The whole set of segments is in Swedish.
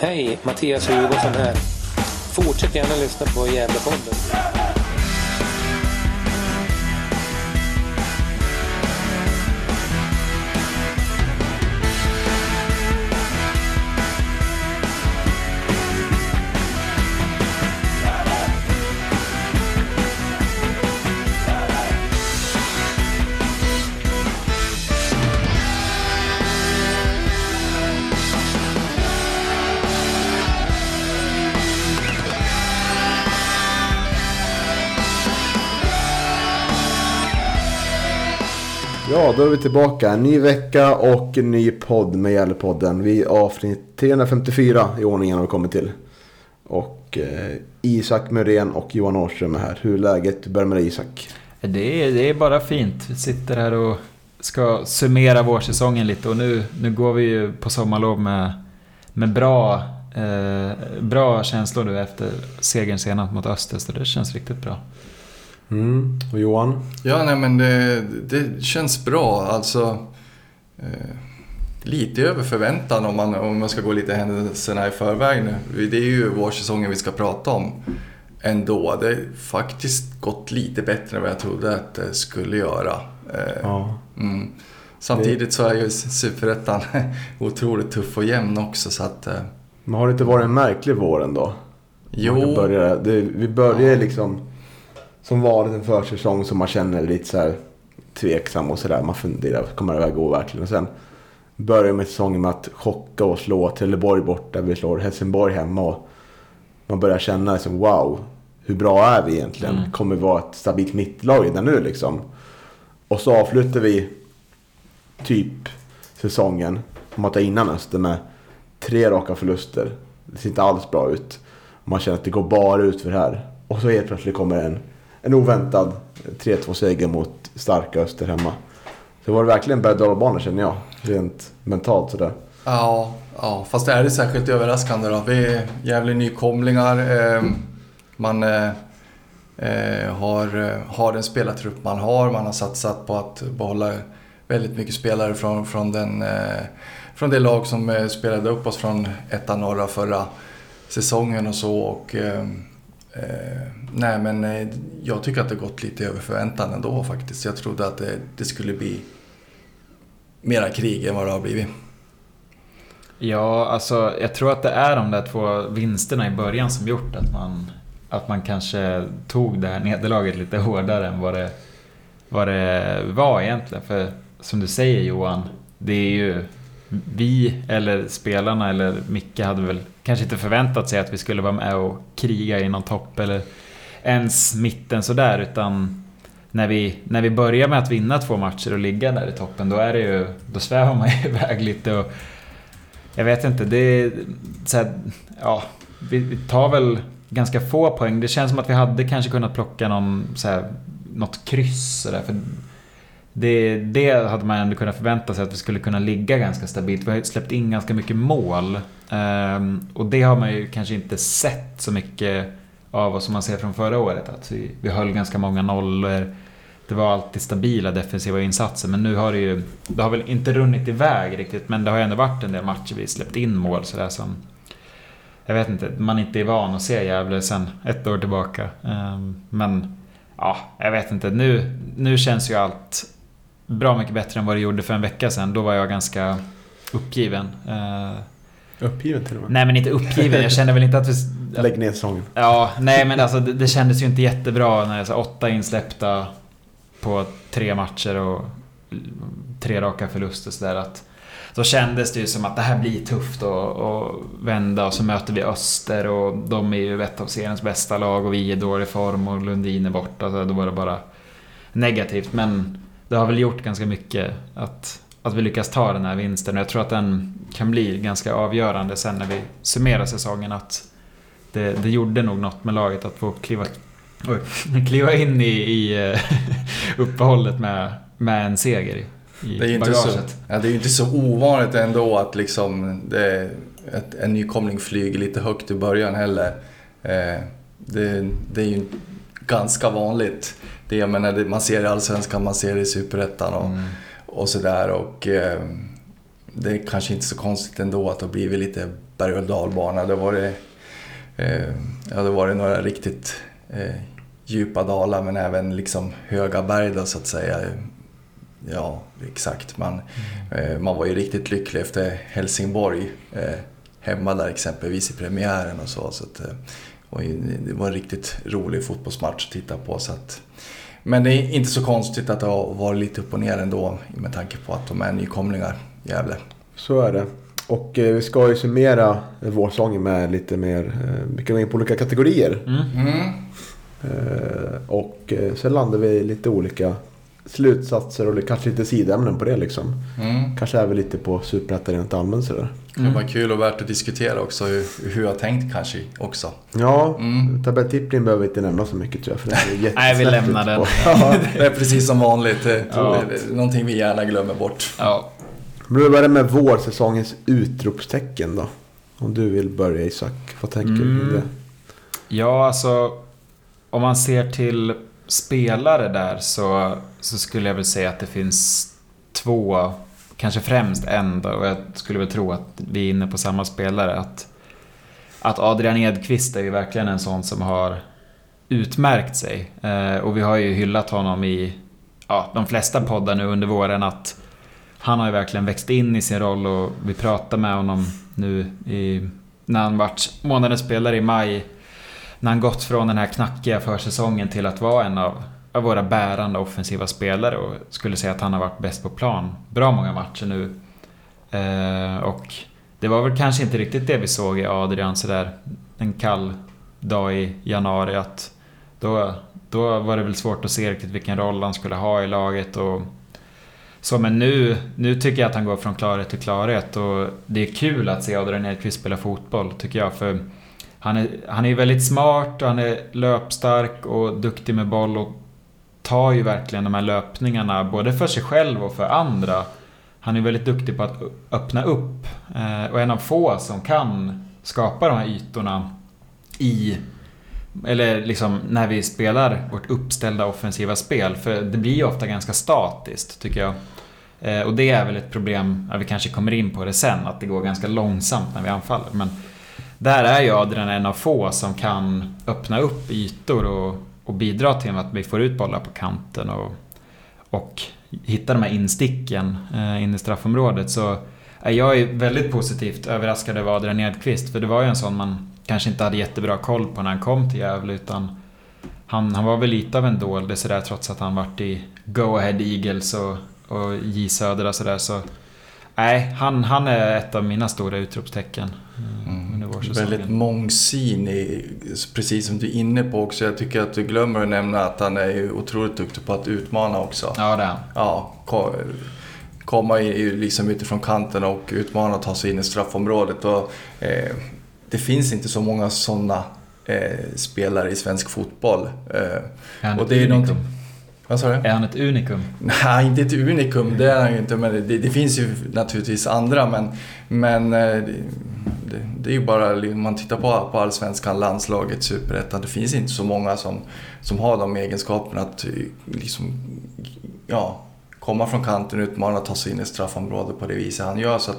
Hej, Mattias Hugosson här. Fortsätt gärna lyssna på Gävlepodden. Ja, då är vi tillbaka. Ny vecka och ny podd med Gävlepodden. Vi är avsnitt 354 i ordningen har vi kommit till. Och eh, Isak Myrén och Johan Årström är här. Hur är läget? Du börjar med dig Isak. Det är, det är bara fint. Vi sitter här och ska summera vårsäsongen lite och nu, nu går vi ju på sommarlov med, med bra, eh, bra känslor nu efter segern senast mot Öster, så det känns riktigt bra. Mm. Och Johan? Ja, nej men det, det känns bra. Alltså... Eh, lite över förväntan om man, om man ska gå lite händelserna i förväg nu. Det är ju vårsäsongen vi ska prata om ändå. Det har faktiskt gått lite bättre än vad jag trodde att det skulle göra. Eh, Ja. mm. Samtidigt så är ju Superettan otroligt tuff och jämn också så att... Eh, Men har det inte varit en märklig vår ändå? jo, Man kan börja, det, vi börjar liksom som vanligt en försäsong som man känner lite så här tveksam och sådär. Man funderar, kommer det här gå verkligen? Och sen börjar med säsongen med att chocka och slå Trelleborg borta. Vi slår Helsingborg hemma och man börjar känna liksom wow, hur bra är vi egentligen? Mm. Kommer vi vara ett stabilt mittlag redan nu liksom? Och så avslutar vi typ säsongen, om man tar innan Öster, med tre raka förluster. Det ser inte alls bra ut. Man känner att det går bara ut för det här. Och så helt plötsligt kommer en, en oväntad 3-2 seger mot starka Öster hemma. Så det var verkligen berg och känner jag. Rent mentalt sådär. Ja, ja, fast är det särskilt överraskande då? Vi är jävligt nykomlingar. Eh, man eh, eh har, eh, har den spelartrupp man har. Man har satsat på att behålla väldigt mycket spelare från, från, den, eh, från det lag som eh, spelade upp oss från ettan norra förra säsongen och så. Och, ehm, nej, men eh, jag tycker att det gått lite över förväntan ändå faktiskt. Jag trodde att det, det skulle bli mera krig än vad det har blivit. Ja, alltså jag tror att det är de där två vinsterna i början som gjort att man, att man kanske tog det här nederlaget lite hårdare än vad det, vad det var egentligen. För som du säger Johan, det är ju vi eller spelarna eller Micke hade väl kanske inte förväntat sig att vi skulle vara med och kriga i någon topp eller ens mitten sådär utan när vi, när vi börjar med att vinna två matcher och ligga där i toppen då är det ju, då svävar man ju iväg lite och jag vet inte, det är så här, ja, vi, vi tar väl ganska få poäng. Det känns som att vi hade kanske kunnat plocka någon, så här, något kryss sådär. För det, det hade man ändå kunnat förvänta sig att vi skulle kunna ligga ganska stabilt. Vi har ju släppt in ganska mycket mål. Ehm, och det har man ju kanske inte sett så mycket av vad som man ser från förra året. Att vi, vi höll ganska många nollor. Det var alltid stabila defensiva insatser men nu har det ju... Det har väl inte runnit iväg riktigt men det har ju ändå varit en del matcher vi släppt in mål sådär som... Jag vet inte, man inte är van att se Gävle sen ett år tillbaka. Ehm, men ja, jag vet inte. Nu, nu känns ju allt bra mycket bättre än vad det gjorde för en vecka sedan. Då var jag ganska uppgiven. Ehm, Uppgiven till och med. Nej men inte uppgiven, jag kände väl inte att vi... Lägg ner säsongen. Ja, nej men alltså det, det kändes ju inte jättebra när jag sa åtta insläppta på tre matcher och tre raka förluster sådär att då kändes det ju som att det här blir tufft att vända och så möter vi Öster och de är ju ett av seriens bästa lag och vi är i dålig form och Lundin är borta så då var det bara negativt men det har väl gjort ganska mycket att, att vi lyckas ta den här vinsten och jag tror att den kan bli ganska avgörande sen när vi summerar säsongen att det, det gjorde nog något med laget att få kliva, oj, kliva in i, i eh, uppehållet med, med en seger i, Det är ju inte så, bagaget. ja, det är ju inte så ovanligt ändå att liksom det, ett, en nykomling flyger lite högt i början heller. Eh, det, det är ju ganska vanligt. Det, jag menar, man ser det i Allsvenskan, man ser det i Superettan och, Mm och sådär. Och, eh, det är kanske inte så konstigt ändå att det har blivit lite berg och dalbana. Det var det, eh, ja, det var det några riktigt eh, djupa dalar men även liksom höga berg då, så att säga. Ja, exakt. Man, eh, man var ju riktigt lycklig efter Helsingborg. Eh, hemma där exempelvis i premiären och så. så att, eh, och det var en riktigt rolig fotbollsmatch att titta på. Så att, men det är inte så konstigt att det har varit lite upp och ner ändå med tanke på att de är nykomlingar, Gävle. Så är det. Och eh, vi ska ju summera vårsäsongen med lite mer, eh, vi kan gå in på olika kategorier. Mm. Mm. Eh, och sen landar vi i lite olika slutsatser och kanske lite sidämnen på det liksom. Mm. Kanske även lite på Superettan rent allmänt sådär. Det var kul och värt att diskutera också hur, hur jag tänkt kanske också. Ja, Mm. tabelltippning behöver vi inte nämna så mycket tror jag. För det är Nej, vi lämnar den. Ja. Det är precis som vanligt. Ja. någonting vi gärna glömmer bort. Ja. Men vi börjar med vårsäsongens utropstecken då. Om du vill börja Isak, vad tänker du Mm. om det? Ja, alltså om man ser till spelare där så, så skulle jag väl säga att det finns två, kanske främst en då, och jag skulle väl tro att vi är inne på samma spelare. Att, att Adrian Edqvist är ju verkligen en sån som har utmärkt sig. Eh, och vi har ju hyllat honom i ja, de flesta poddar nu under våren att han har ju verkligen växt in i sin roll och vi pratade med honom nu i, när han vart månadens spelare i maj när han gått från den här knackiga försäsongen till att vara en av, av våra bärande offensiva spelare och skulle säga att han har varit bäst på plan bra många matcher nu. Eh, och det var väl kanske inte riktigt det vi såg i Adrian sådär en kall dag i januari att då, då var det väl svårt att se riktigt vilken roll han skulle ha i laget och så men nu, nu tycker jag att han går från klarhet till klarhet och det är kul att se Adrian Edqvist spela fotboll tycker jag för han är, han är väldigt smart och han är löpstark och duktig med boll och tar ju verkligen de här löpningarna både för sig själv och för andra. Han är väldigt duktig på att öppna upp eh, och en av få som kan skapa de här ytorna i eller liksom när vi spelar vårt uppställda offensiva spel. För det blir ju ofta ganska statiskt tycker jag. Eh, och det är väl ett problem, ja, vi kanske kommer in på det sen, att det går ganska långsamt när vi anfaller. Men där är ju Adrian en av få som kan öppna upp ytor och, och bidra till att vi får ut bollar på kanten och, och hitta de här insticken eh, in i straffområdet. Så eh, jag är väldigt positivt överraskad över Adrian Edqvist, för det var ju en sån man kanske inte hade jättebra koll på när han kom till Gävle, utan han, han var väl lite av en doldis sådär trots att han varit i Go Ahead Eagles och, och J Södra sådär. Så, nej, han, han är ett av mina stora utropstecken Väldigt mångsidig, precis som du är inne på också. Jag tycker att du glömmer att nämna att han är ju otroligt duktig på att utmana också. Ja, det är. Ja, ko- komma i, i- liksom utifrån kanten och utmana och ta sig in i straffområdet. Och, eh, det finns inte så många sådana eh, spelare i svensk fotboll. Eh, och ett det är unikum? någonting... Vad sa du? Är han ett unikum? Nej, inte ett unikum, det är han ju inte. Men det, det finns ju naturligtvis andra. Men, men eh, det, det, är ju bara, man tittar på, på allsvenskan, landslaget, superettan. Det finns inte så många som, som har de egenskaperna att eh, liksom, ja, komma från kanten, utmana, ta sig in i straffområdet på det viset han gör. Så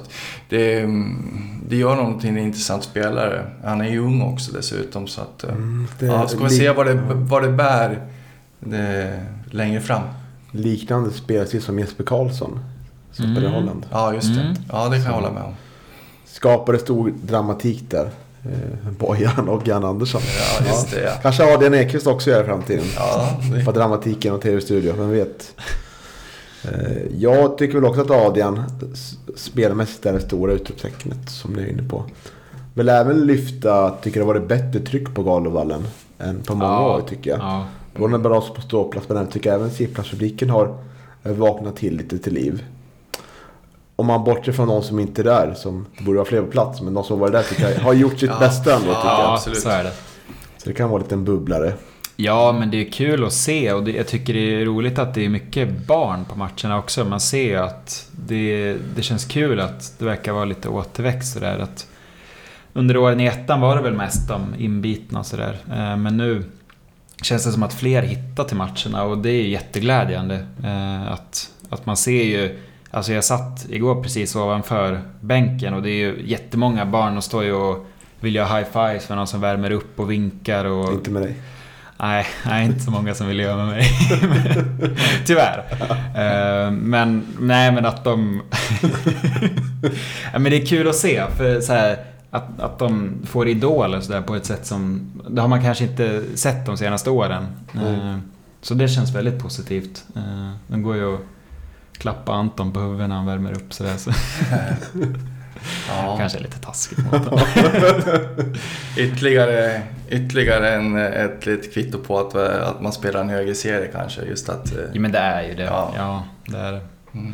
det, mm, det gör honom till en intressant spelare. Han är ju ung också dessutom. Så att, eh, Mm, ja, ska vi se vad det, vad det bär det, längre fram. Liknande spelstil som Jesper Karlsson. Som Mm. i Holland. Ja, just det. Mm. Ja, det kan jag hålla med om. Skapade stor dramatik där. Eh, Bojan och Jan Andersson. Ja, just det. Ja. Kanske Adrian Ekvist också gör i framtiden. Ja, På det, dramatiken och tv-studio, vem vet. Eh, Jag tycker väl också att Adrian spelmässigt är det stora utropstecknet som ni är inne på. Vill även lyfta, tycker det varit bättre tryck på Galovallen än på många Ja. år tycker jag. Ja. Det var en bra på ståplats men jag tycker även sittplatspubliken har vaknat till lite till liv. Om man bortser från någon som inte är där, som det borde vara fler på plats, men de som var där tycker jag har gjort sitt Ja. bästa ändå Ja. tycker jag. absolut. så är det. Så det kan vara lite en bubblare. Ja, men det är kul att se och det, jag tycker det är roligt att det är mycket barn på matcherna också. Man ser ju att det, det känns kul att det verkar vara lite återväxt sådär. Att under åren i ettan var det väl mest de inbitna sådär. Eh, Men nu känns det som att fler hittar till matcherna och det är jätteglädjande. Eh, Att, att man ser ju Alltså jag satt igår precis ovanför bänken och det är ju jättemånga barn och står ju och vill göra high-fives för någon som värmer upp och vinkar och... Inte med dig. Nej, nej, inte så många som vill göra med mig. Tyvärr. Eh, men, nej men att de... ja, men det är kul att se. För så här, att, att de får idoler så där på ett sätt som... Det har man kanske inte sett de senaste åren. Eh, Så det känns väldigt positivt. Eh, Det går ju att klappa Anton på huvudet när han värmer upp sådär. Så. Ja. Kanske lite taskigt mot honom. Ytterligare, ytterligare en, ett litet kvitto på att, att man spelar en högre serie kanske. Just att, eh, Ja, men det är ju det. Ja. Ja, det är det. Mm.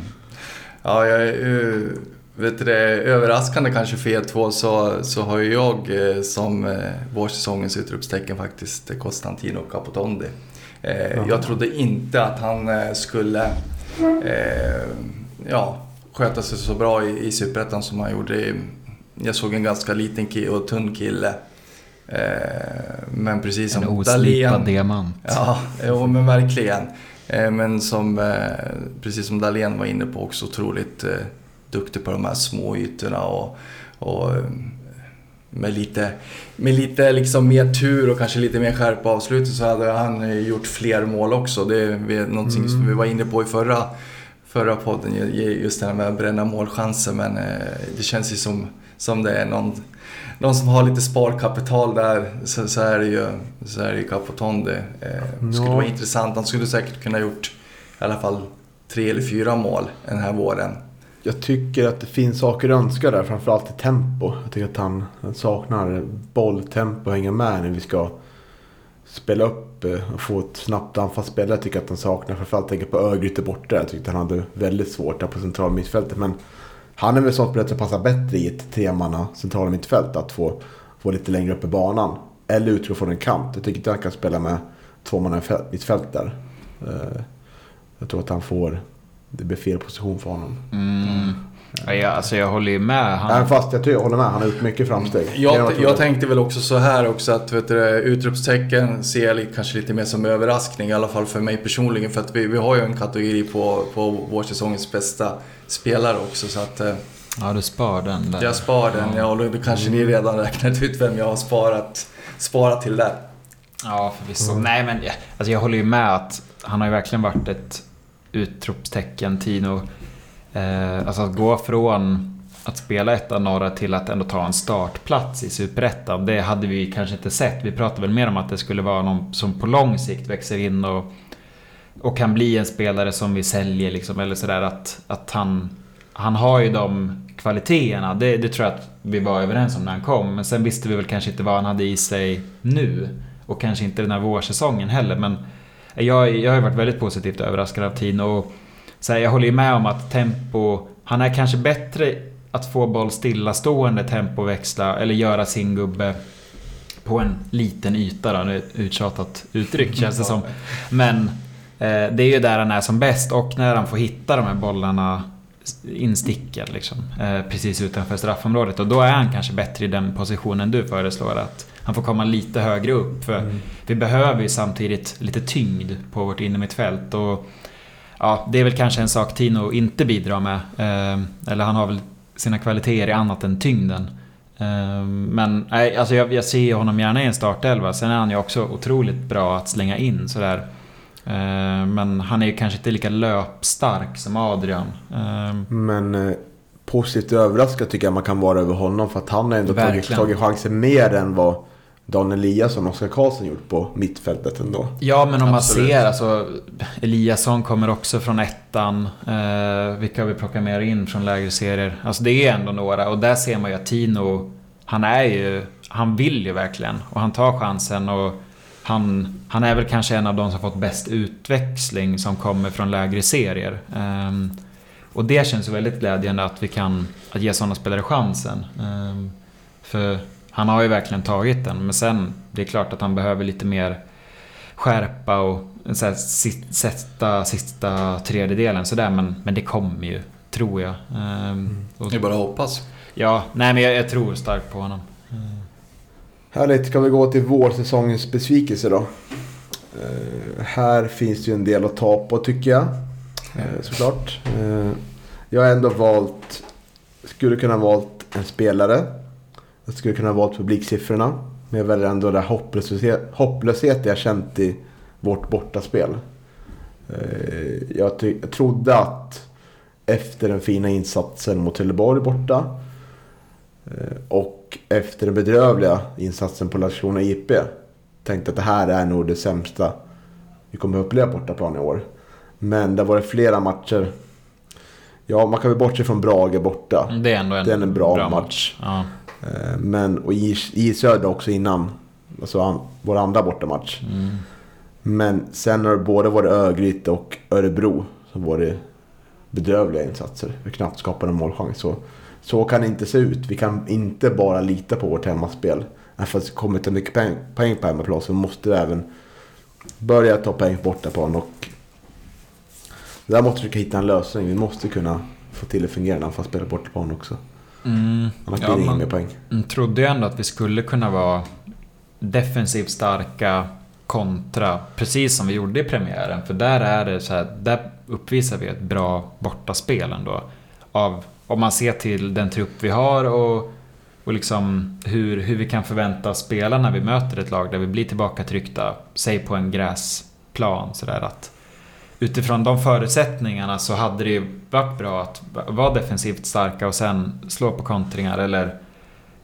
Ja, jag, är ju- vet du det, överraskande kanske för er två så, så har ju jag eh, som eh, vårsäsongens utropstecken faktiskt eh, Costantino Capotondi. Eh, jag trodde inte att han eh, skulle eh, ja, sköta sig så bra i, i Superettan som han gjorde. Jag såg en ganska liten kille och tunn kille. Eh, men precis En som oslipad Dahlén diamant. Ja, jo, men verkligen. Eh, Men som, eh, precis som Dahlén var inne på, också otroligt eh, duktig på de här små ytorna och, och eh, med lite, med lite liksom mer tur och kanske lite mer skärpa avslutet så hade han eh, gjort fler mål också. Det är någonting som vi var inne på i förra, förra podden, ju- just det här med att bränna målchanser. Men eh, det känns ju som, som det är någon, någon som har lite sparkapital där så, så är det ju, så är det ju Capotonde. Eh, det skulle Ja. vara intressant. Han skulle säkert kunna gjort i alla fall tre eller fyra mål den här våren. Jag tycker att det finns saker att önska där, framförallt i tempo. Jag tycker att han, han saknar bolltempo och hänga med när vi ska spela upp eh, och få ett snabbt anfallsspel. Jag tycker att han saknar, framförallt tänker på Örgryte borta. Jag tyckte han hade väldigt svårt där på centrala mittfältet. Men han är väl sånt spelare som passar bättre i ett tremanna centrala mittfält. Att få, få lite längre upp i banan. Eller utgå från en kant. Jag tycker inte han kan spela med två man i mittfält där. Eh, jag tror att han får... Det blir fel position för honom. Mm. Ja, jag, alltså jag håller ju med. Han, Även fast jag, tror, jag håller med, han har gjort mycket framsteg. Jag, jag tänkte väl också så här också att vet du, utropstecken ser jag kanske lite mer som överraskning. I alla fall för mig personligen. För att vi, vi har ju en kategori på, på vår säsongens bästa spelare också. Så att eh, ja, du spar den där. jag spar den. Ja, och då kanske ni redan räknat ut vem jag har sparat, sparat till där. Ja, förvisso. Nej, men ja, alltså jag håller ju med att han har ju verkligen varit ett utropstecken, Tino. Eh, alltså att gå från att spela etta norra till att ändå ta en startplats i Superettan. Det hade vi kanske inte sett. Vi pratade väl mer om att det skulle vara någon som på lång sikt växer in och, och kan bli en spelare som vi säljer liksom. Eller sådär att, att han, han har ju de kvaliteterna. Det, det tror jag att vi var överens om när han kom. Men sen visste vi väl kanske inte vad han hade i sig nu. Och kanske inte den här vårsäsongen heller. Men jag, jag har ju varit väldigt positivt överraskad av Tino. Och så här, jag håller ju med om att tempo... Han är kanske bättre att få boll stillastående, tempoväxla eller göra sin gubbe på en liten yta då. Är ett uttjatat uttryck känns det som. Men eh, det är ju där han är som bäst och när han får hitta de här bollarna instickad liksom. Eh, precis utanför straffområdet. Och då är han kanske bättre i den positionen du föreslår. Att han får komma lite högre upp. För vi behöver ju samtidigt lite tyngd på vårt innermittfält. Och ja, det är väl kanske en sak Tino inte bidrar med. Eh, eller han har väl sina kvaliteter i annat än tyngden. Eh, Men nej, alltså jag, jag ser honom gärna i en startelva. Sen är han ju också otroligt bra att slänga in sådär. Eh, Men han är ju kanske inte lika löpstark som Adrian. Men positivt överraskad tycker jag man kan vara över honom. För att han har ändå tagit, Verkligen. tagit chanser mer än vad Daniel Eliasson och Oskar Karlsson gjort på mittfältet ändå. Ja, men om man Absolut. ser alltså... Eliasson kommer också från ettan. Eh, vilka vi plockat mer in från lägre serier? Alltså det är ändå några. Och där ser man ju att Tino... Han är ju... Han vill ju verkligen. Och han tar chansen och... Han, han är väl kanske en av de som fått bäst utväxling som kommer från lägre serier. Ehm, och det känns ju väldigt glädjande att vi kan att ge sådana spelare chansen. Ehm, för han har ju verkligen tagit den. Men sen, det är klart att han behöver lite mer skärpa och så här, sätta sista tredjedelen sådär. Men, men det kommer ju, tror jag. Ehm, och, Det är bara att hoppas. ja, nej men jag, jag tror starkt på honom. Härligt, ska vi gå till vårsäsongens besvikelse då? Eh, här finns ju en del att ta på tycker jag. Eh, såklart. Eh, jag har ändå valt, skulle kunna valt en spelare. Jag skulle kunna valt publiksiffrorna. Men jag väljer ändå det hopplöshet, hopplöshet jag känt i vårt bortaspel. Eh, Jag, jag trodde att efter den fina insatsen mot Trelleborg borta eh, och efter den bedrövliga insatsen på Landskrona IP tänkte att det här är nog det sämsta vi kommer att uppleva bortaplan i år. Men det har varit flera matcher. Ja, man kan väl bortse från Brage borta. Det är ändå en, Det är en bra match. Ja. Eh, Men, och i, i Söder också innan. Alltså an, vår andra bortamatch. Mm. Men sen har det både varit Örgryte och Örebro som varit bedrövliga insatser. Vi knappt skapat en målchans. Så, så kan det inte se ut. Vi kan inte bara lita på vårt hemmaspel. Även fast det kommer till mycket poäng, poäng på hemmaplan så måste vi även börja ta poäng på bortaplan. Och där måste vi försöka hitta en lösning. Vi måste kunna få till det fungerande anfallsspel på bortaplan också. Mm. Annars blir Ja, det man- mer poäng. Mm, trodde jag ändå att vi skulle kunna vara defensivt starka kontra, precis som vi gjorde i premiären. För där är det så här, där uppvisar vi ett bra bortaspel ändå. Av, om man ser till den trupp vi har och, och liksom hur, hur vi kan förvänta spela när vi möter ett lag där vi blir tillbakatryckta, säg på en gräsplan sådär att Utifrån de förutsättningarna så hade det ju varit bra att vara defensivt starka och sen slå på kontringar eller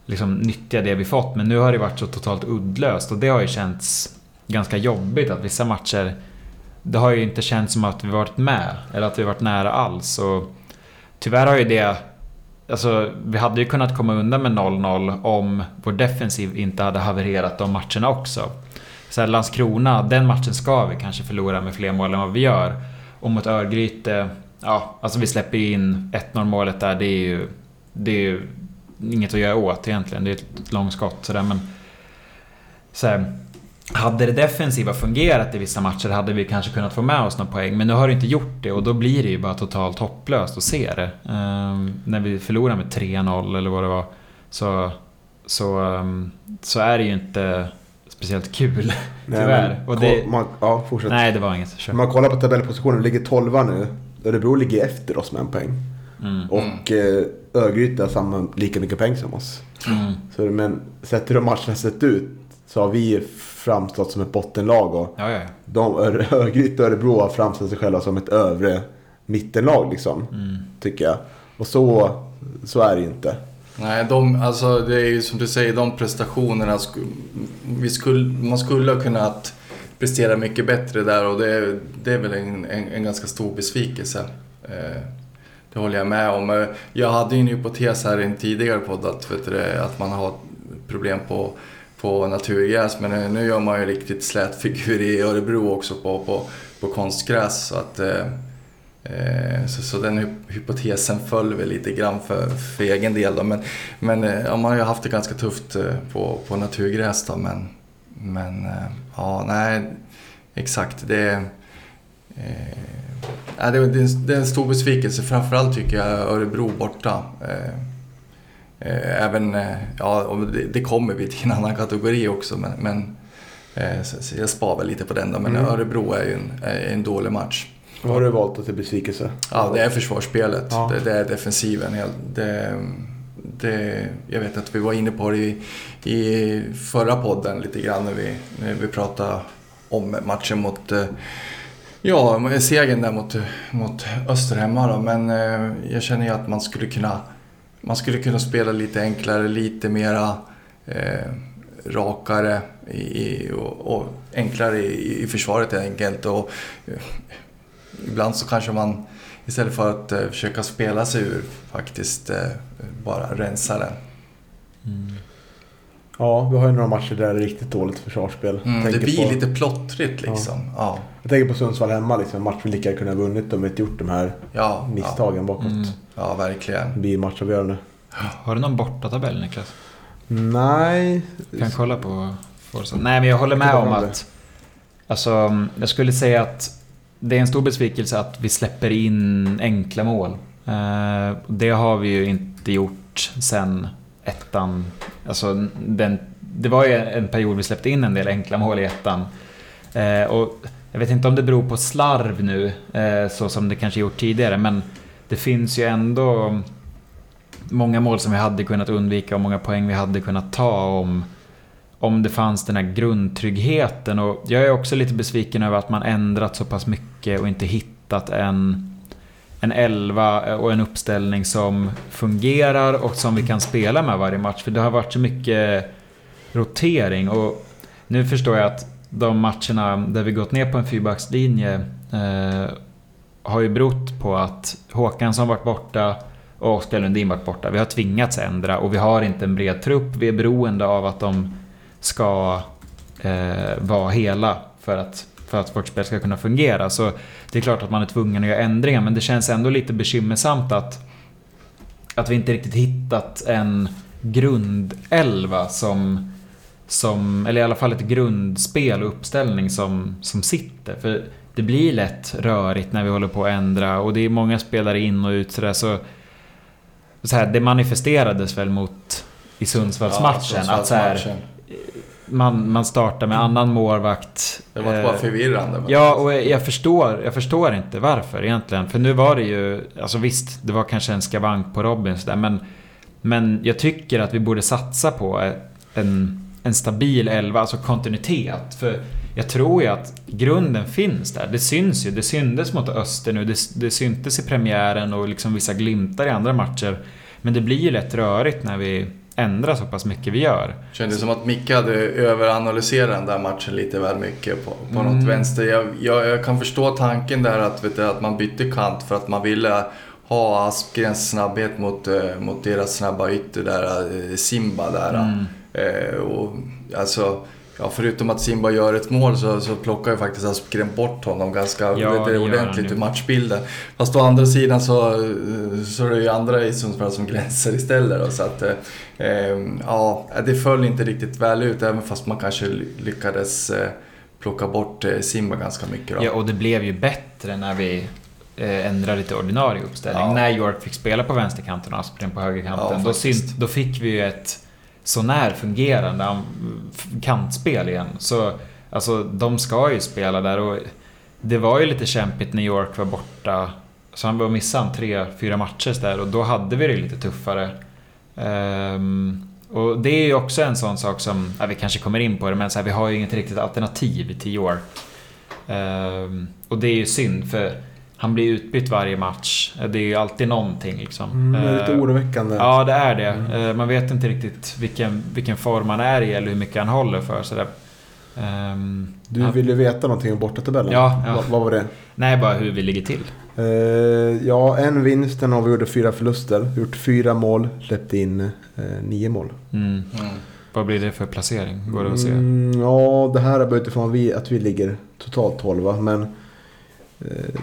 liksom nyttja det vi fått. Men nu har det varit så totalt uddlöst och det har ju känts ganska jobbigt att vissa matcher det har ju inte känts som att vi varit med eller att vi varit nära alls. Och tyvärr har ju det Alltså, vi hade ju kunnat komma undan med 0-0 om vår defensiv inte hade havererat de matcherna också. Så här, Landskrona, den matchen ska vi kanske förlora med fler mål än vad vi gör. Och mot Örgryte, ja, alltså vi släpper ju in 1-0 målet där, det är ju... Det är ju inget att göra åt egentligen, det är ett långskott sådär men... Så här, hade det defensiva fungerat i vissa matcher hade vi kanske kunnat få med oss några poäng. Men nu har det inte gjort det och då blir det ju bara totalt hopplöst att se det. Um, när vi förlorar med 3-0 eller vad det var. Så, så, um, så är det ju inte speciellt kul. Nej, Tyvärr. men Och det- man, ja, fortsätt. Nej, det var inget. Kör. Man kollar på tabellpositionen, ligger 12 nu. Örebro ligger efter oss med en poäng. Mm. Och eh, Örgryte har samma, lika mycket poäng som oss. Mm. Så, men sett hur de matcherna sett ut så har vi framstått som ett bottenlag. Och Ja, ja, ja. de, Ör- Örgryte och Örebro har framställt sig själva som ett övre mittenlag liksom. Mm. Tycker jag. Och så, så är det ju inte. Nej, de, alltså det är ju som du säger, de prestationerna. Vi skulle, man skulle ha kunnat prestera mycket bättre där och det, det är väl en, en, en ganska stor besvikelse. Eh, det håller jag med om. Eh, jag hade ju en hypotes här i en tidigare podd att, vet du, att man har problem på, på naturgräs. Men eh, nu gör man ju riktigt slät figur i Örebro också på, på, på konstgräs. Så, att, eh, så, så den hy- hypotesen föll väl lite grann för, för egen del. Då. Men, men eh, ja, man har ju haft det ganska tufft eh, på, på naturgräs. Då, men, men eh, ja, nej, exakt. Det, eh, det, det, är en- det är en stor besvikelse. Framförallt tycker jag Örebro borta. Eh, eh, även, eh, ja, det, det kommer vi till en annan kategori också. Men, men eh, så, så jag spar väl lite på den då. Men Mm. Örebro är ju en, är en dålig match. Vad har du valt till besvikelse? Ja, det är försvarsspelet. Ja. Det, det är defensiven. helt- Det, det, jag vet att vi var inne på det i, i förra podden lite grann när vi, när vi pratade om matchen mot eh, Ja, segern där mot, mot Öster hemma då. Men eh, jag känner ju att man skulle kunna man skulle kunna spela lite enklare, lite mera eh, rakare i, i, och, och enklare i, i försvaret helt enkelt. Och, eh, ibland så kanske man istället för att eh, försöka spela sig ur faktiskt eh, bara rensa den. Mm. Ja, vi har ju några matcher där det är riktigt dåligt försvarsspel. Mm, det blir på, lite plottrigt liksom. Ja, Jag tänker på Sundsvall hemma, liksom, en match vi lika kunde ha vunnit om vi inte gjort de här ja, misstagen bakåt. Mm. Ja, ja, verkligen. Det blir matchavgörande. Har du någon bortatabell Niklas? Nej. Kan kolla på Forza. Nej, men jag håller med Kolla om det. att... Alltså, jag skulle säga att det är en stor besvikelse att vi släpper in enkla mål. Eh, det har vi ju inte gjort sen ettan. Alltså, den, det var ju en period vi släppte in en del enkla mål i ettan. Eh, och jag vet inte om det beror på slarv nu, eh, så som det kanske gjort tidigare, men det finns ju ändå många mål som vi hade kunnat undvika och många poäng vi hade kunnat ta om, om det fanns den här grundtryggheten. Och jag är också lite besviken över att man ändrat så pass mycket och inte hittat en, en elva och en uppställning som fungerar och som vi kan spela med varje match. För det har varit så mycket rotering. Och nu förstår jag att de matcherna där vi gått ner på en fyrbackslinje eh, har ju berott på att Håkansson varit borta och Oskar Lundin varit borta. Vi har tvingats ändra och vi har inte en bred trupp. Vi är beroende av att de ska eh, vara hela för att, för att vårt spel ska kunna fungera. Så det är klart att man är tvungen att göra ändringar men det känns ändå lite bekymmersamt att, att vi inte riktigt hittat en grundelva som som, eller i alla fall ett grundspel och uppställning som, som sitter. För det blir lätt rörigt när vi håller på att ändra och det är många spelare in och ut sådär så, så här, Det manifesterades väl mot i Sundsvallsmatchen Ja, att så här, Sundsvallsmatchen. Man, man startar med annan målvakt. Det var eh, bara förvirrande. Ja, och jag förstår, jag förstår inte varför egentligen. För nu var det ju, alltså visst, det var kanske en skavank på Robin sådär, men, men jag tycker att vi borde satsa på en, en stabil elva, alltså kontinuitet. För jag tror ju att grunden finns där. Det syns ju. Det syndes mot Öster nu, det, det syntes i premiären och liksom vissa glimtar i andra matcher. Men det blir ju lätt rörigt när vi ändrar så pass mycket vi gör. Kändes som att Micke hade överanalyserat den där matchen lite väl mycket på, på Mm. något vänster. Jag, jag, jag kan förstå tanken där att, vet du, att man bytte kant för att man ville ha Asplgrens snabbhet mot, eh, mot deras snabba ytter där, eh, Simba där. Mm. Eh, och, alltså, ja, förutom att Simba gör ett mål så, så plockar ju faktiskt Aspgren bort honom ganska Ja, det gör ordentligt ur matchbilden. Fast å andra sidan så, så är det ju andra i Sundsvall som glänser istället. Då, så att, eh, ja, det föll inte riktigt väl ut även fast man kanske ly- lyckades eh, plocka bort eh, Simba ganska mycket. Då. Ja, och det blev ju bättre när vi eh, ändrade lite ordinarie uppställning. Ja. När York fick spela på vänsterkanten och Aspgren på högerkanten. Ja, då, synt, då fick vi ju ett sånär fungerande kantspel igen. Så alltså, de ska ju spela där och det var ju lite kämpigt när York var borta. Så han var missade tre, fyra matcher där och då hade vi det lite tuffare. Um, och det är ju också en sån sak som, ja, vi kanske kommer in på det, men så här, vi har ju inget riktigt alternativ till York. Um, och det är ju synd för han blir utbytt varje match. Det är ju alltid någonting liksom. Mm, det är lite Ehm, oroväckande. Ja, det är det. Eh, Man vet inte riktigt vilken, vilken form han är i eller hur mycket han håller för. Så. Ehm, Du han- ville veta någonting om bortatabellen. Ja, ja. Vad, vad var det? Nej, bara hur vi ligger till. Eh, ja, en vinst, en avgjorde fyra förluster. Gjort fyra mål, släppt in eh, nio mål. Mm. Mm. Vad blir det för placering? Går det att se? Mm, ja, det här är bara utifrån att vi, att vi ligger totalt 12 men eh, vi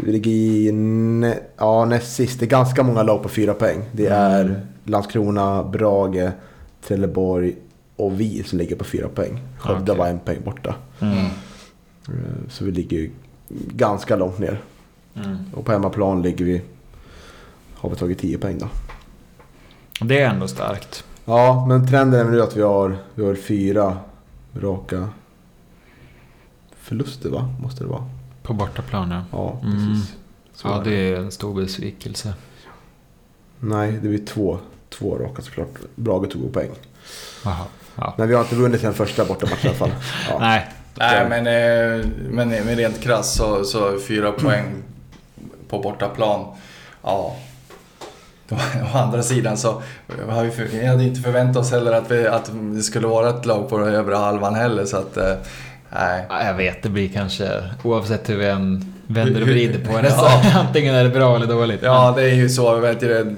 ligger i nä, ja, näst sist. Det är ganska många lag på fyra poäng. Det är Mm. Landskrona, Brage, Trelleborg och vi som ligger på fyra poäng. Skövde Okej. var en poäng borta. Mm. Eh, Så vi ligger ganska långt ner. Mm. Och på hemmaplan ligger vi, har vi tagit 10 poäng då. Det är ändå starkt. Ja, men trenden är väl nu att vi har, vi har fyra raka förluster va? Måste det vara. På bortaplan, ja. Ja, Mm. precis. Så Ja, är det. det är en stor besvikelse. Nej, det blir två, två raka såklart. Brage tog poäng. Jaha. Ja. Men vi har inte vunnit sen första bortamatchen i alla fall. Ja. Nej. Nej, men, eh, men, men rent krasst så, så fyra poäng på bortaplan. Ja. Å andra sidan så har vi, för, vi hade inte förväntat oss heller att, vi, att det skulle vara ett lag på den övre halvan heller. Så att, eh, nej. Ja, Jag vet, det blir kanske oavsett hur vi än vänder och vrider på det. Ja. Så antingen är det bra eller dåligt. Ja, det är ju så. Vet du,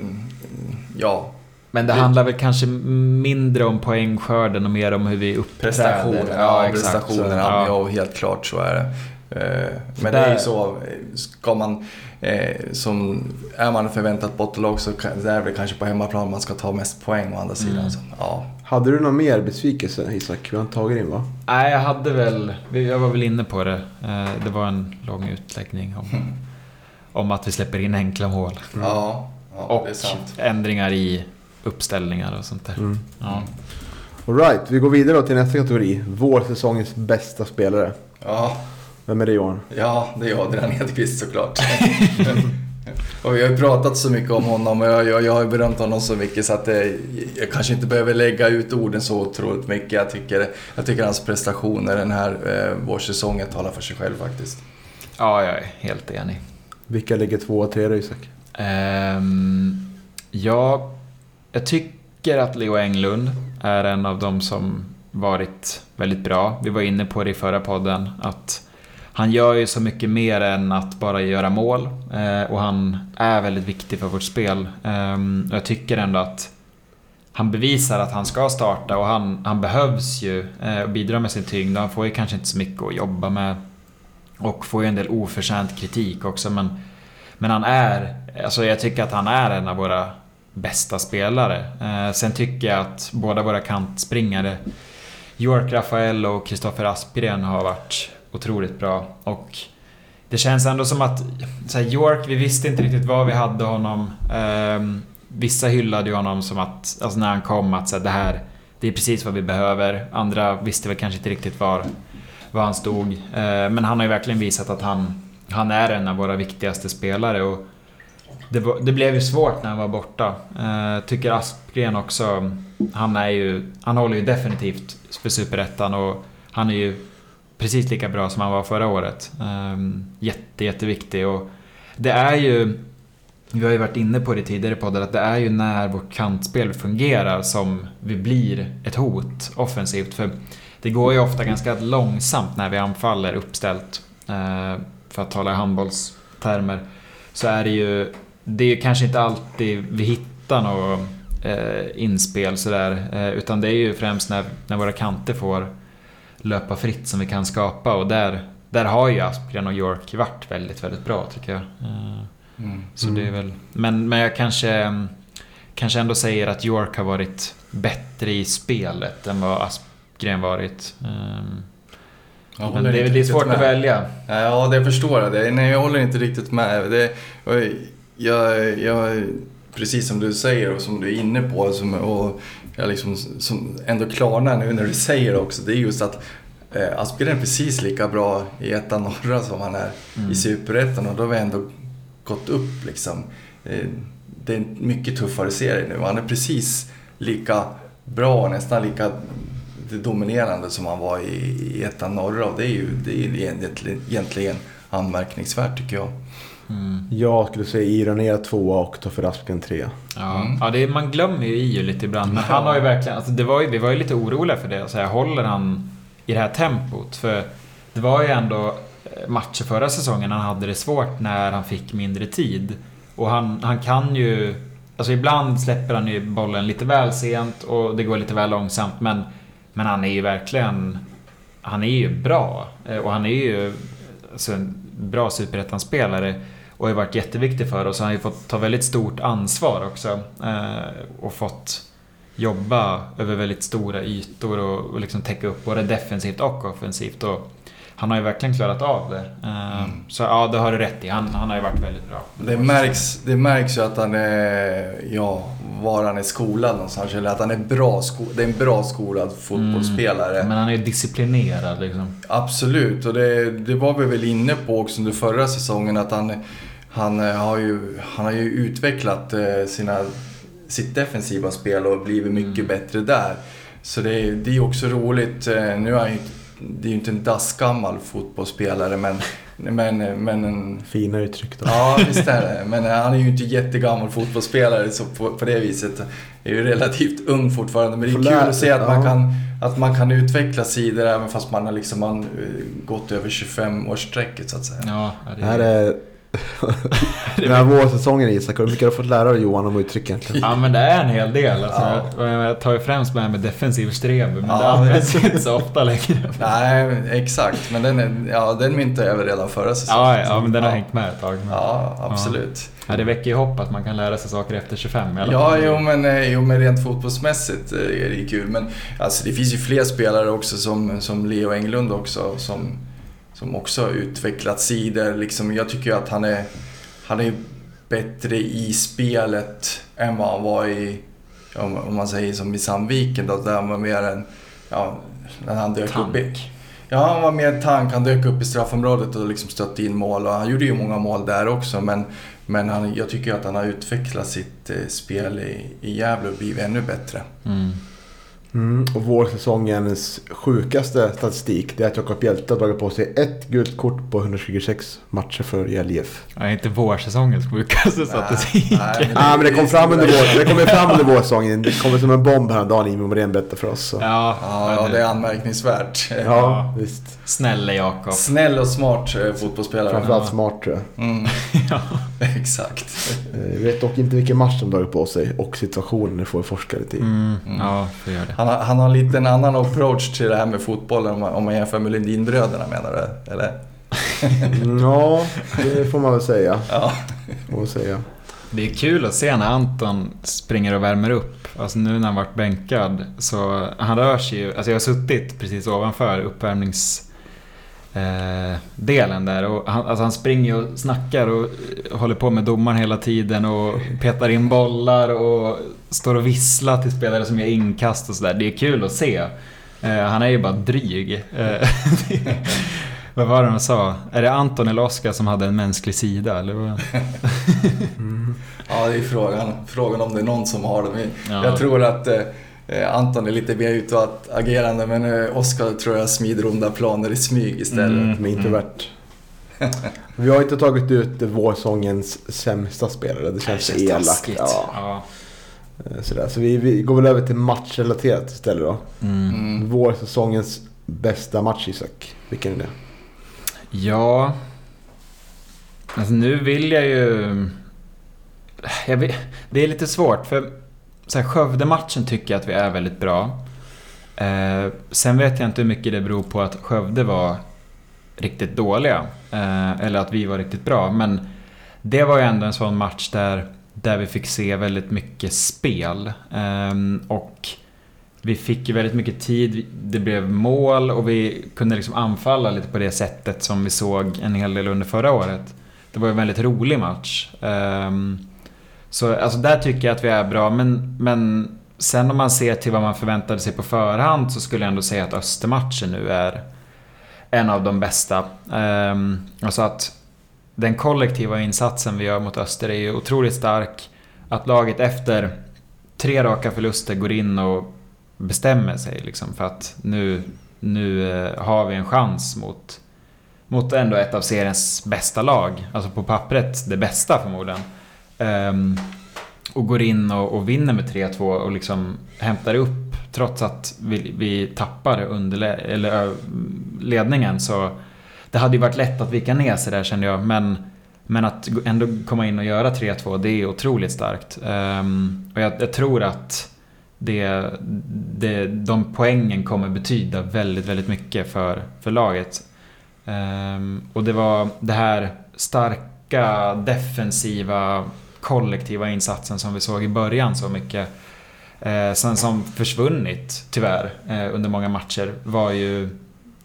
ja, Men det Vi- handlar väl kanske mindre om poängskörden och mer om hur vi uppträder. Ja, exakt. prestationerna. Ja. Ja, helt klart så är det. Eh, Men det är ju så, ska man, eh, som, är man förväntat bottenlag så är det kanske på hemmaplan man ska ta mest poäng å andra sidan. Mm. Så, ja. Hade du någon mer besvikelse Isak? Vi har inte tagit in va? Nej, jag hade väl... Jag var väl inne på det. Eh, Det var en lång utläggning om, om att vi släpper in enkla mål. Ja, ja Och det är sant. ändringar i uppställningar och sånt där. Mm. Ja. Alright, vi går vidare då till nästa kategori. Vår säsongens bästa spelare. Ja, Vem är det Johan? ja, det är Adrian Edqvist såklart. och vi har ju pratat så mycket om honom och jag, jag, jag har berömt honom så mycket så att det, jag kanske inte behöver lägga ut orden så otroligt mycket. Jag tycker, jag tycker hans prestationer den här eh, vårsäsongen talar för sig själv faktiskt. Ja, jag är helt enig. Vilka ligger två och tre då Isak? Um, ja, jag tycker att Leo Englund är en av de som varit väldigt bra. Vi var inne på det i förra podden att han gör ju så mycket mer än att bara göra mål eh, och han är väldigt viktig för vårt spel. Eh, jag tycker ändå att han bevisar att han ska starta och han, han behövs ju eh, och bidra med sin tyngd. Han får ju kanske inte så mycket att jobba med och får ju en del oförtjänt kritik också men, men han är, alltså jag tycker att han är en av våra bästa spelare. Eh, sen tycker jag att båda våra kantspringare York Rafael och Kristoffer Aspgren har varit otroligt bra. Och det känns ändå som att så här, York, vi visste inte riktigt vad vi hade honom. Um, vissa hyllade ju honom som att, alltså när han kom, att så här, det här, det är precis vad vi behöver. Andra visste väl kanske inte riktigt var, var han stod. Uh, men han har ju verkligen visat att han, han är en av våra viktigaste spelare. Och det, det blev ju svårt när han var borta. Uh, tycker Aspgren också, han är ju, han håller ju definitivt för Superettan och han är ju precis lika bra som han var förra året. Ehm, jätte, jätteviktig och det är ju, vi har ju varit inne på det tidigare i podden, att det är ju när vårt kantspel fungerar som vi blir ett hot offensivt. För det går ju ofta ganska långsamt när vi anfaller uppställt. Eh, för att tala i handbollstermer. Så är det ju, det är kanske inte alltid vi hittar något eh, inspel sådär. Eh, utan det är ju främst när, när våra kanter får löpa fritt som vi kan skapa och där, där har ju Aspgren och York varit väldigt, väldigt bra tycker jag. Eh, mm. Så det är väl, men, men jag kanske, kanske ändå säger att York har varit bättre i spelet än vad Aspgren varit. Ehm, men det, det är svårt med. att välja. Ja, det förstår jag. Det. Nej, jag håller inte riktigt med. Det, jag, jag, precis som du säger och som du är inne på som, och jag liksom, som ändå klarnar nu när du säger det också, det är just att eh, Aspgren är precis lika bra i ettan norra som han är mm. i superettan och då har vi ändå gått upp liksom. Eh, det är en mycket tuffare serie nu. Han är precis lika bra, nästan lika dominerande som han var i, i ettan norra och det är ju det är egentligen, egentligen anmärkningsvärt tycker jag. Mm. Jag skulle säga Ironera 2 och Toffer Aspgren 3. Ja, mm. ja det, man glömmer ju Io lite ibland. Men han har ju verkligen, alltså det var ju, vi var ju lite oroliga för det. Så här, håller han i det här tempot? För det var ju ändå eh, matcher förra säsongen han hade det svårt när han fick mindre tid. Och han, han kan ju... Alltså ibland släpper han ju bollen lite väl sent och det går lite väl långsamt. Men, men han är ju verkligen... Han är ju bra. Eh, och han är ju alltså, en bra superettan-spelare och har varit jätteviktig för oss. Han har ju fått ta väldigt stort ansvar också eh, och fått jobba över väldigt stora ytor och, och liksom täcka upp både defensivt och offensivt. Och han har ju verkligen klarat av det. Eh, mm. Så ja, det har du rätt i. Han, han har ju varit väldigt bra. Det märks, det märks ju att han är, ja, var han är skolad någonstans. Eller att han är bra, det är en bra skolad fotbollsspelare. Mm, men han är ju disciplinerad liksom. Absolut, och det, det var vi väl inne på också under förra säsongen. Att han han eh, har ju, han har ju utvecklat eh, sina, sitt defensiva spel och blivit mycket mm. bättre där. Så det är, det är också roligt. Eh, nu är han ju, det är ju inte en dassgammal fotbollsspelare men men, men en... Fina uttryck då. Ja, visst är det. Men han är ju inte jättegammal fotbollsspelare så på, på det viset. Är ju relativt ung fortfarande. Men det är kul att se att man, kan, att man kan utveckla sidor även fast man har liksom man gått över 25-årsstrecket så att säga. Ja, det här är Den här vårsäsongen Isak, hur mycket har du fått lära dig Johan om uttryck egentligen? Ja men det är en hel del. Alltså, ja. jag, tar ju främst med med defensiv strev, men ja. det används inte så ofta längre. Nej, exakt. Men den, är, ja, den myntade jag redan förra säsongen. Ja, ja men den har hängt med ett tag. Men... Ja, absolut. Ja, det väcker ju hopp att man kan lära sig saker efter 25 i alla Ja, jo men, eh, jo men rent fotbollsmässigt eh, är det kul. Men alltså, det finns ju fler spelare också som, som Leo Englund också som som också har utvecklat sidor. Liksom, jag tycker att han är, han är bättre i spelet än vad han var i, om man säger som i Sandviken då, där han var mer en, ja, när han dök upp i, Ja, han var mer tank. Han dök upp i straffområdet och liksom stötte in mål. Och han gjorde ju många mål där också. Men, men han, jag tycker att han har utvecklat sitt eh, spel i, i Gävle och blivit ännu bättre. Mm. Mm, och vårsäsongens sjukaste statistik det är att Jakob Hjelte har dragit på sig ett gult kort på 126 matcher för Gävle IF. Ja, inte vårsäsongens sjukaste statistik. nej, men- Ja, men det kom fram under vår, det kom fram under vårsäsongen. Det kom som en bomb häromdagen, Imre Morén berättade för oss. Så. Ja, Ja, ja, det är anmärkningsvärt. Ja, visst. Snälla Jakob. Snäll och smart eh, fotbollsspelare. Framförallt smart tror jag. Mm, Ja. exakt. Eh, Jag vet dock inte vilken match de dragit på sig och situationen det får vi forska lite i. Mm, ja, får göra det. Han har, han har lite en annan approach till det här med fotbollen om man, om man jämför med Lundinbröderna menar du? Eller? Ja, det får man väl säga. Ja. Säga. Det är kul att se när Anton springer och värmer upp. Alltså nu när han varit bänkad så han rör sig ju. Alltså jag har suttit precis ovanför uppvärmnings eh, delen där och han, alltså han springer och snackar och håller på med domaren hela tiden och petar in bollar och står och visslar till spelare som gör inkast och sådär. Det är kul att se. Eh, han är ju bara dryg. Eh, vad var det de sa? Är det Anton eller Oskar som hade en mänsklig sida? Eller vad? ja, det är frågan, frågan om det är någon som har det. Men Ja. Jag tror att eh, Anton är lite mer utåtagerande men eh, Oskar tror jag smider onda planer i smyg istället. Mm. Som är introvert. Vi har inte tagit ut vårsångens sämsta spelare. Det känns, känns elakt. Ja, Ja. Eh, sådär. Så vi, vi går väl över till matchrelaterat istället då. Mm. Mm. Vårsäsongens bästa match Isak. Vilken är det? Ja... Alltså nu vill jag ju... Jag vet, det är lite svårt för så här, Skövde-matchen tycker jag att vi är väldigt bra. Eh, sen vet jag inte hur mycket det beror på att Skövde var riktigt dåliga. Eh, eller att vi var riktigt bra. Men det var ju ändå en sån match där, där vi fick se väldigt mycket spel. Ehm, och vi fick ju väldigt mycket tid, det blev mål och vi kunde liksom anfalla lite på det sättet som vi såg en hel del under förra året. Det var ju en väldigt rolig match. Ehm, så alltså där tycker jag att vi är bra, men, men sen om man ser till vad man förväntade sig på förhand så skulle jag ändå säga att Östermatchen nu är en av de bästa. Ehm, alltså att den kollektiva insatsen vi gör mot Öster är ju otroligt stark. Att laget efter tre raka förluster går in och bestämmer sig liksom för att nu, nu eh, har vi en chans mot, mot ändå ett av seriens bästa lag. Alltså på pappret det bästa förmodligen. Um, och går in och, och vinner med 3-2 och liksom hämtar upp trots att vi, vi tappar under eller, ledningen så det hade ju varit lätt att vika ner sig där kände jag men men att ändå komma in och göra 3-2 det är otroligt starkt. Um, och jag, jag tror att det, det, de poängen kommer betyda väldigt, väldigt mycket för, för laget. Um, och det var det här starka defensiva kollektiva insatsen som vi såg i början så mycket. Eh, sen som försvunnit tyvärr eh, under många matcher var ju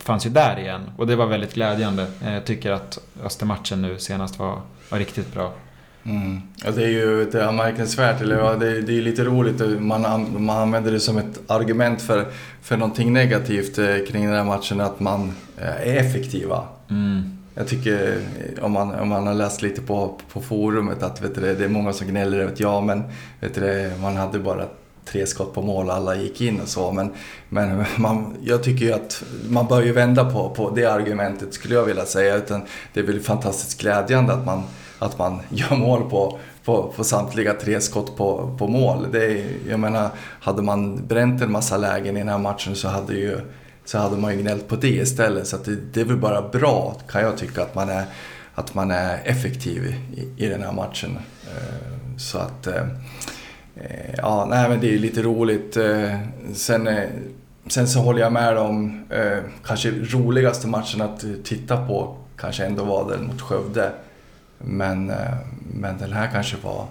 fanns ju där igen och det var väldigt glädjande. Eh, jag tycker att Östermatchen nu senast var, var riktigt bra. Mm. Ja, det är ju det är anmärkningsvärt, eller ja, det, är, det är lite roligt. Man, an- man använder det som ett argument för, för någonting negativt eh, kring den här matchen, att man eh, är effektiva. Mm. Jag tycker, om man, om man har läst lite på, på forumet, att vet du, det, är många som gnäller över att ja, men vet du, man hade bara tre skott på mål och alla gick in och så. Men, men man, jag tycker ju att man bör ju vända på, på det argumentet skulle jag vilja säga. Utan det är väl fantastiskt glädjande att man, att man gör mål på, på, på samtliga tre skott på, på mål. Det är, jag menar, hade man bränt en massa lägen i den här matchen så hade, ju, så hade man ju gnällt på det istället. Så att det, det är väl bara bra kan jag tycka att man är, att man är effektiv i, i den här matchen. Eh, så att... Eh, eh, Ja, nej men det är lite roligt. Eh, Sen, eh, sen så håller jag med om kanske roligaste matchen att titta på kanske ändå var den mot Skövde. Men, men den här kanske var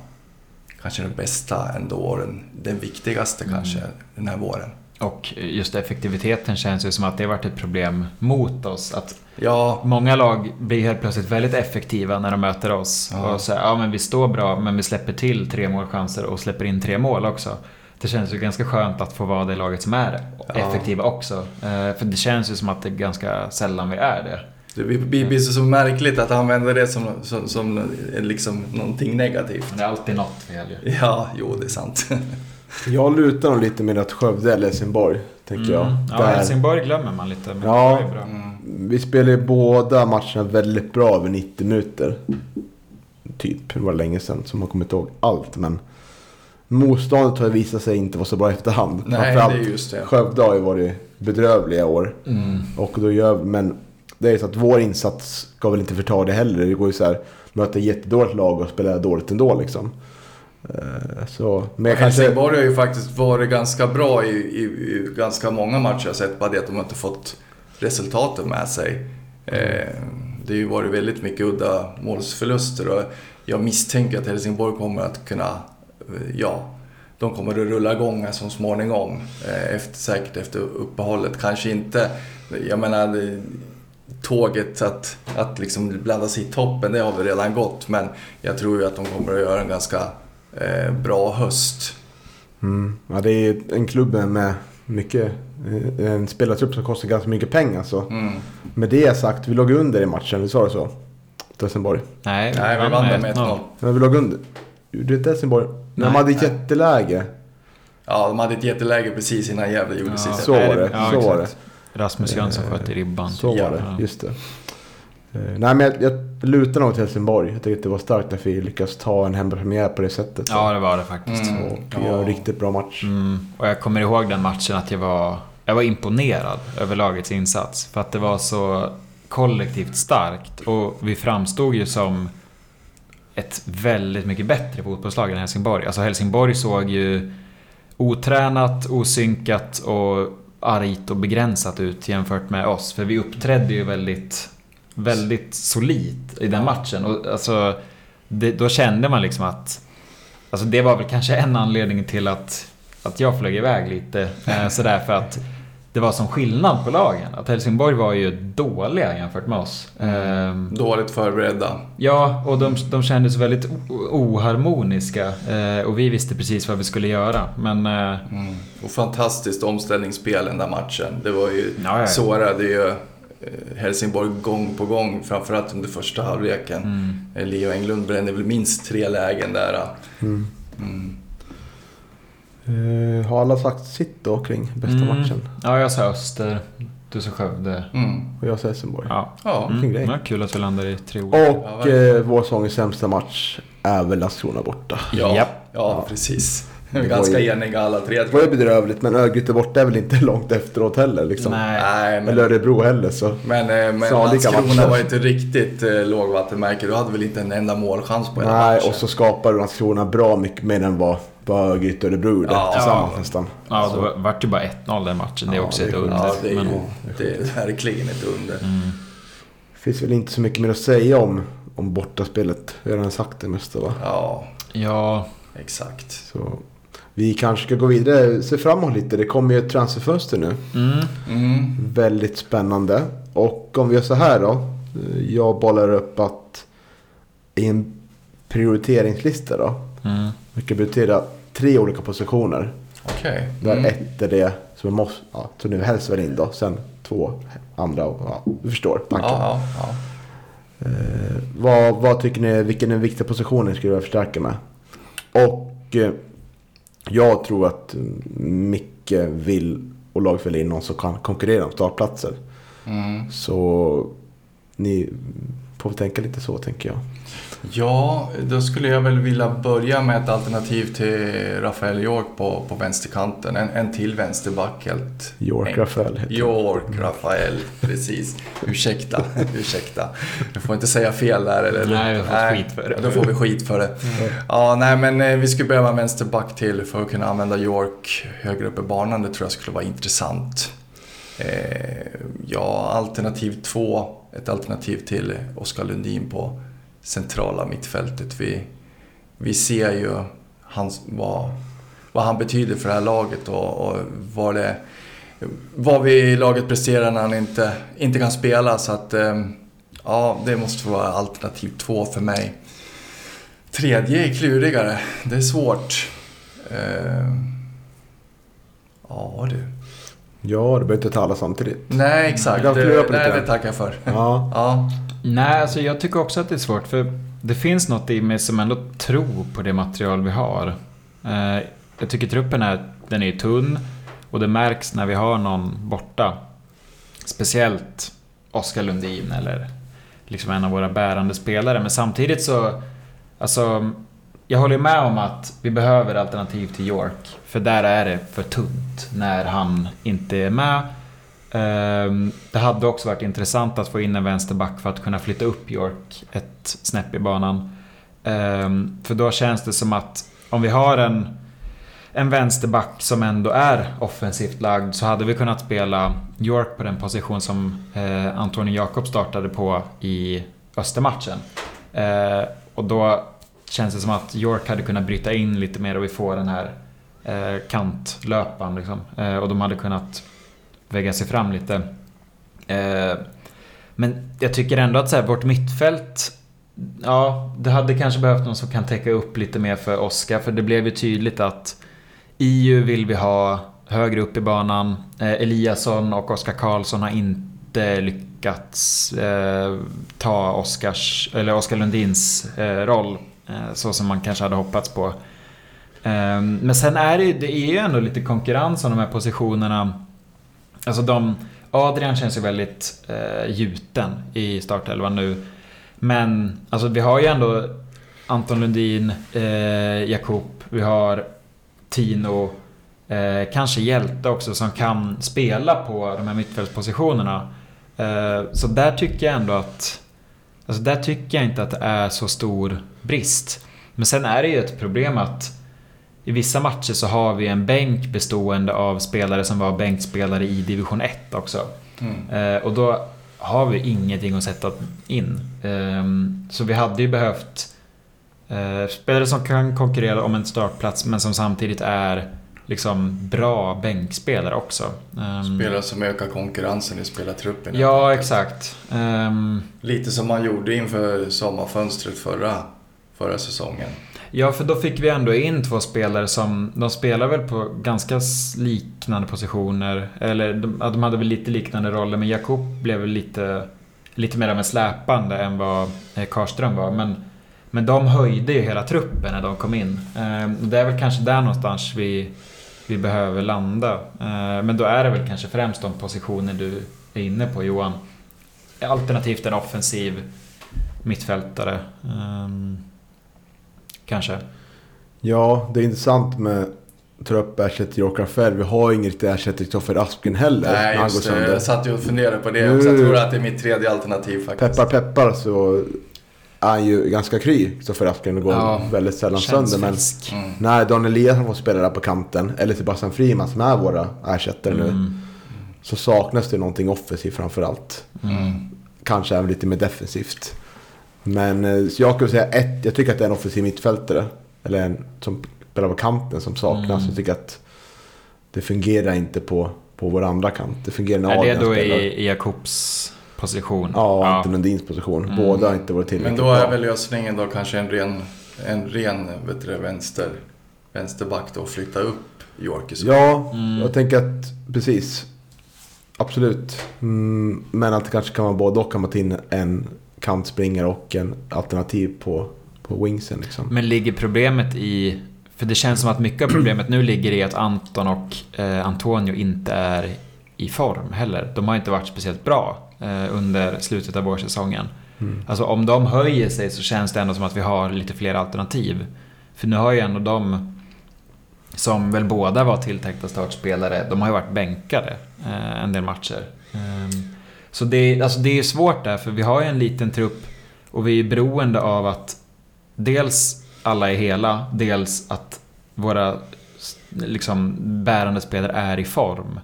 kanske den bästa ändå, den, den viktigaste kanske den här våren. Och just effektiviteten känns ju som att det har varit ett problem mot oss. Att Ja, många lag blir helt plötsligt väldigt effektiva när de möter oss. Ja. Och säger ja men vi står bra men vi släpper till tre målchanser och släpper in tre mål också. det känns ju ganska skönt att få vara det laget som är effektiva också. Eh, för det känns ju som att det är ganska sällan vi är det. Det blir, så märkligt att använda det som, som, som liksom någonting negativt. Men det är alltid något fel ju. Ja, jo det är sant. Jag lutar nog lite med att Skövde eller Helsingborg, tänker jag. Mm. Ja, Där- Helsingborg glömmer man lite. Men Ja. ju bra. Mm. Vi spelade båda matcherna väldigt bra över 90 minuter. Typ, det var länge sedan som man kommer inte ihåg allt. Men motståndet har visat sig inte vara så bra efterhand. Nej, det är just det. Skövde har ju varit bedrövliga år. Mm. Och då gör, men det är så att vår insats ska väl inte förta det heller. Det går ju så här, möta ett jättedåligt lag och spela dåligt ändå liksom. Eh, Så, men. Helsingborg har ju faktiskt varit ganska bra i, i, i ganska många matcher jag sett. Bara det att de inte fått resultaten med sig. Eh, det har ju varit väldigt mycket udda målsförluster och jag misstänker att Helsingborg kommer att kunna, eh, ja, de kommer att rulla igång här så småningom. Efter, säkert efter uppehållet. Kanske inte, jag menar, tåget att, att liksom blanda sig i toppen, det har väl redan gått. Men jag tror ju att de kommer att göra en ganska eh, bra höst. Mm. Ja, det är en klubb med mycket, eh, en spelartrupp som kostar ganska mycket pengar. Så. Mm. Med det sagt, vi låg under i matchen, vi sa det så? Helsingborg. Nej, Nej, vi vann med 1-0. Men vi låg under. Gjorde inte Helsingborg? När de Nej. hade ett jätteläge. Ja, de hade ett jätteläge precis innan Gävle gjorde Ja. sitt. Så var det, Ja, så var exakt. Rasmus Jönsson sköt i ribban. Så typ. var det, Ja. just det. Eh, Nej men jag, jag lutar nog till Helsingborg. Jag tycker att det var starkt att vi lyckas ta en hemmapremiär på det sättet. Ja, det var det faktiskt. Mm. Och Ja. göra en riktigt bra match. Mm. Och jag kommer ihåg den matchen att jag var, jag var imponerad över lagets insats. För att det var så kollektivt starkt. Och vi framstod ju som ett väldigt mycket bättre fotbollslag än Helsingborg. Alltså Helsingborg såg ju otränat, osynkat och argt och begränsat ut jämfört med oss. För vi uppträdde ju väldigt, väldigt solidt i den matchen. Och alltså, det, då kände man liksom att... Alltså det var väl kanske en anledning till att, att jag flög iväg lite. Eh, sådär för att det var som skillnad på lagen. Att Helsingborg var ju dåliga jämfört med oss. Ehm, Dåligt förberedda. Ja, och de, de kändes väldigt oharmoniska. Eh, och vi visste precis vad vi skulle göra. Men... Eh, Mm. Och fantastiskt omställningsspel den där matchen. Det var ju Ja, ja. sårade ju Helsingborg gång på gång, framförallt under första halvleken. mm. Eh, Leo Englund brände väl minst tre lägen där. Mm. Mm. Eh, har alla sagt sitt då kring bästa Mm. matchen? Ja, jag sa Öster. Du sa Skövde. Mm. Och jag säger Helsingborg. Ja. Ja. Mm. Ja, kul att vi landar i tre ord. Och Ja, eh, vår sångs sämsta match är väl Landskrona borta. Ja, Japp. ja, precis. Vi är Det ganska ju- eniga alla tre. Det var ju bedrövligt men Örgryte borta är väl inte långt efteråt heller liksom. Nej. Men, Eller Örebro heller så. men, eh, men Landskrona var inte riktigt eh, lågvattenmärke. Du hade väl inte en enda målchans på hela Nej, matchen? och så skapar Landskrona bra mycket mer än vad, Örgryte och Örebro gjorde Ja. tillsammans Ja. nästan. Ja, Så- då vart det bara 1-0 den matchen. Det är Ja, också det är ett under. Ja, det är, men, ju, det är verkligen ett under. mm. finns väl inte så mycket mer att säga om, om bortaspelet. Vi har redan sagt det mesta va. Ja, Ja, exakt. Så vi kanske ska gå vidare, se framåt lite. Det kommer ju ett transferfönster nu. mm. Mm. Väldigt spännande. Och om vi gör så här då. Jag bollar upp att i en prioriteringslista då. Mm. Vi kan prioritera tre olika positioner. Okej. Där Mm. ett är det som jag måste, ja, så nu helst väl in då. Sen två andra, och, ja, du förstår tanken. Ja, ja, ja. Eh, vad, vad tycker ni, vilken är den viktiga positionen skulle jag förstärka med? Och eh, jag tror att Micke vill och laget vill in någon som kan konkurrera om startplatser. Mm. Så ni får väl tänka lite så tänker jag. Ja, då skulle jag väl vilja börja med ett alternativ till Rafael York på, på vänsterkanten. En, en till vänsterback helt York enkelt. Rafael heter York Rafael, precis. Ursäkta, ursäkta. Jag får inte säga fel där. Eller? Nej, vi får skit för det. Då får vi skit för det. Ja, nej men eh, vi skulle behöva en vänsterback till för att kunna använda York högre upp i banan. Det tror jag skulle vara intressant. Eh, ja, alternativ två. Ett alternativ till Oskar Lundin på centrala mittfältet. Vi, vi ser ju hans, vad, vad han betyder för det här laget och, och vad, det, vad vi i laget presterar när han inte, inte kan spela. Så att eh, ja, det måste vara alternativ två för mig. Tredje är klurigare. Det är svårt. Eh, ja du. Ja, du behöver inte ta alla samtidigt. Nej, exakt. Jag kan klura på Det, nej, lite. det tackar jag för. Ja. Ja. Nej, alltså jag tycker också att det är svårt för det finns något i mig som ändå tror på det material vi har. Eh, Jag tycker truppen är, den är tunn och det märks när vi har någon borta. Speciellt Oskar Lundin eller liksom en av våra bärande spelare. Men samtidigt så, alltså jag håller med om att vi behöver alternativ till York. För där är det för tunt när han inte är med. Ehm, det hade också varit intressant att få in en vänsterback för att kunna flytta upp York ett snäpp i banan. Ehm, för då känns det som att om vi har en, en vänsterback som ändå är offensivt lagd så hade vi kunnat spela York på den position som eh, Antonio Jakob startade på i Östermatchen. Ehm, och då känns det som att York hade kunnat bryta in lite mer och vi får den här eh, kantlöpan liksom. Eh, och de hade kunnat väga sig fram lite. Eh, men jag tycker ändå att så här, vårt mittfält Ja, det hade kanske behövt någon som kan täcka upp lite mer för Oskar. För det blev ju tydligt att IU vill vi ha högre upp i banan. Eh, Eliasson och Oskar Karlsson har inte lyckats eh, ta Oskars, eller Oskar Lundins eh, roll. Eh, så som man kanske hade hoppats på. Ehm, men sen är det, ju- det är ju ändå lite konkurrens om de här positionerna. Alltså de... Adrian känns ju väldigt eh, gjuten i startelvan nu. Men alltså vi har ju ändå Anton Lundin, eh, Jakob, vi har Tino, eh, kanske Hjälte också som kan spela på de här mittfältspositionerna. Eh, så där tycker jag ändå att... Alltså där tycker jag inte att det är så stor brist. Men sen är det ju ett problem att i vissa matcher så har vi en bänk bestående av spelare som var bänkspelare i division 1 också. Mm. Eh, och då har vi ingenting att sätta in. Ehm, så vi hade ju behövt eh, spelare som kan konkurrera om en startplats men som samtidigt är liksom bra bänkspelare också. Ehm, Spelare som ökar konkurrensen i spelartruppen. Ja, exakt. Ehm, Lite som man gjorde inför sommarfönstret förra, förra säsongen. Ja, för då fick vi ändå in två spelare som... De spelar väl på ganska liknande positioner. Eller de, de hade väl lite liknande roller, men Jakob blev väl lite, lite mer av en släpande än vad eh, Karlström var. Men, men de höjde ju hela truppen när de kom in. Eh, och det är väl kanske där någonstans vi, vi behöver landa. Eh, men då är det väl kanske främst de positioner du är inne på Johan. Alternativt en offensiv mittfältare. Ehm, kanske. Ja, det är intressant med trupp ersätter York Rafael. Vi har ingen riktig ersättare till Toffer Asken heller. Nej, just det. Jag satt ju och funderade på det Nu- också. Jag tror att det är mitt tredje alternativ faktiskt. Peppar peppar så är han ju ganska kry, Toffer Asken, och går Ja, väldigt sällan sönder. Men. Mm. när Daniel Eliasson får spela där på kanten, eller Sebastian Friman som är våra ersättare nu, Mm. så saknas det någonting offensivt framförallt. Mm. Kanske även lite mer defensivt. Men eh, så jag skulle säga ett, jag tycker att det är en offensiv mittfältare. Eller en som spelar på kanten som saknas. Mm. Jag tycker att det fungerar inte på, på vår andra kant. Det fungerar när Är det Adrian då spelar. i Jakobs position? Ja, och Anton Lundins position. Mm. Båda har inte varit Men tillräckligt då är väl lösningen då kanske en ren, en ren vet du, vänster, vänsterback då, flytta upp York i så fall. Ja, Mm. jag tänker att precis. Absolut. Mm, men att det kanske kan vara både och. Kan man ta in en kantspringare och en alternativ på, på wingsen. Liksom. Men ligger problemet i... För det känns som att mycket av problemet nu ligger i att Anton och eh, Antonio inte är i form heller. De har inte varit speciellt bra under slutet av vårsäsongen. Mm. Alltså om de höjer sig så känns det ändå som att vi har lite fler alternativ. För nu har ju ändå de som väl båda var tilltänkta startspelare, de har ju varit bänkade eh, en del matcher. Ehm, så det, alltså det är svårt där, för vi har ju en liten trupp och vi är beroende av att dels alla är hela, dels att våra liksom, bärande spelare är i form.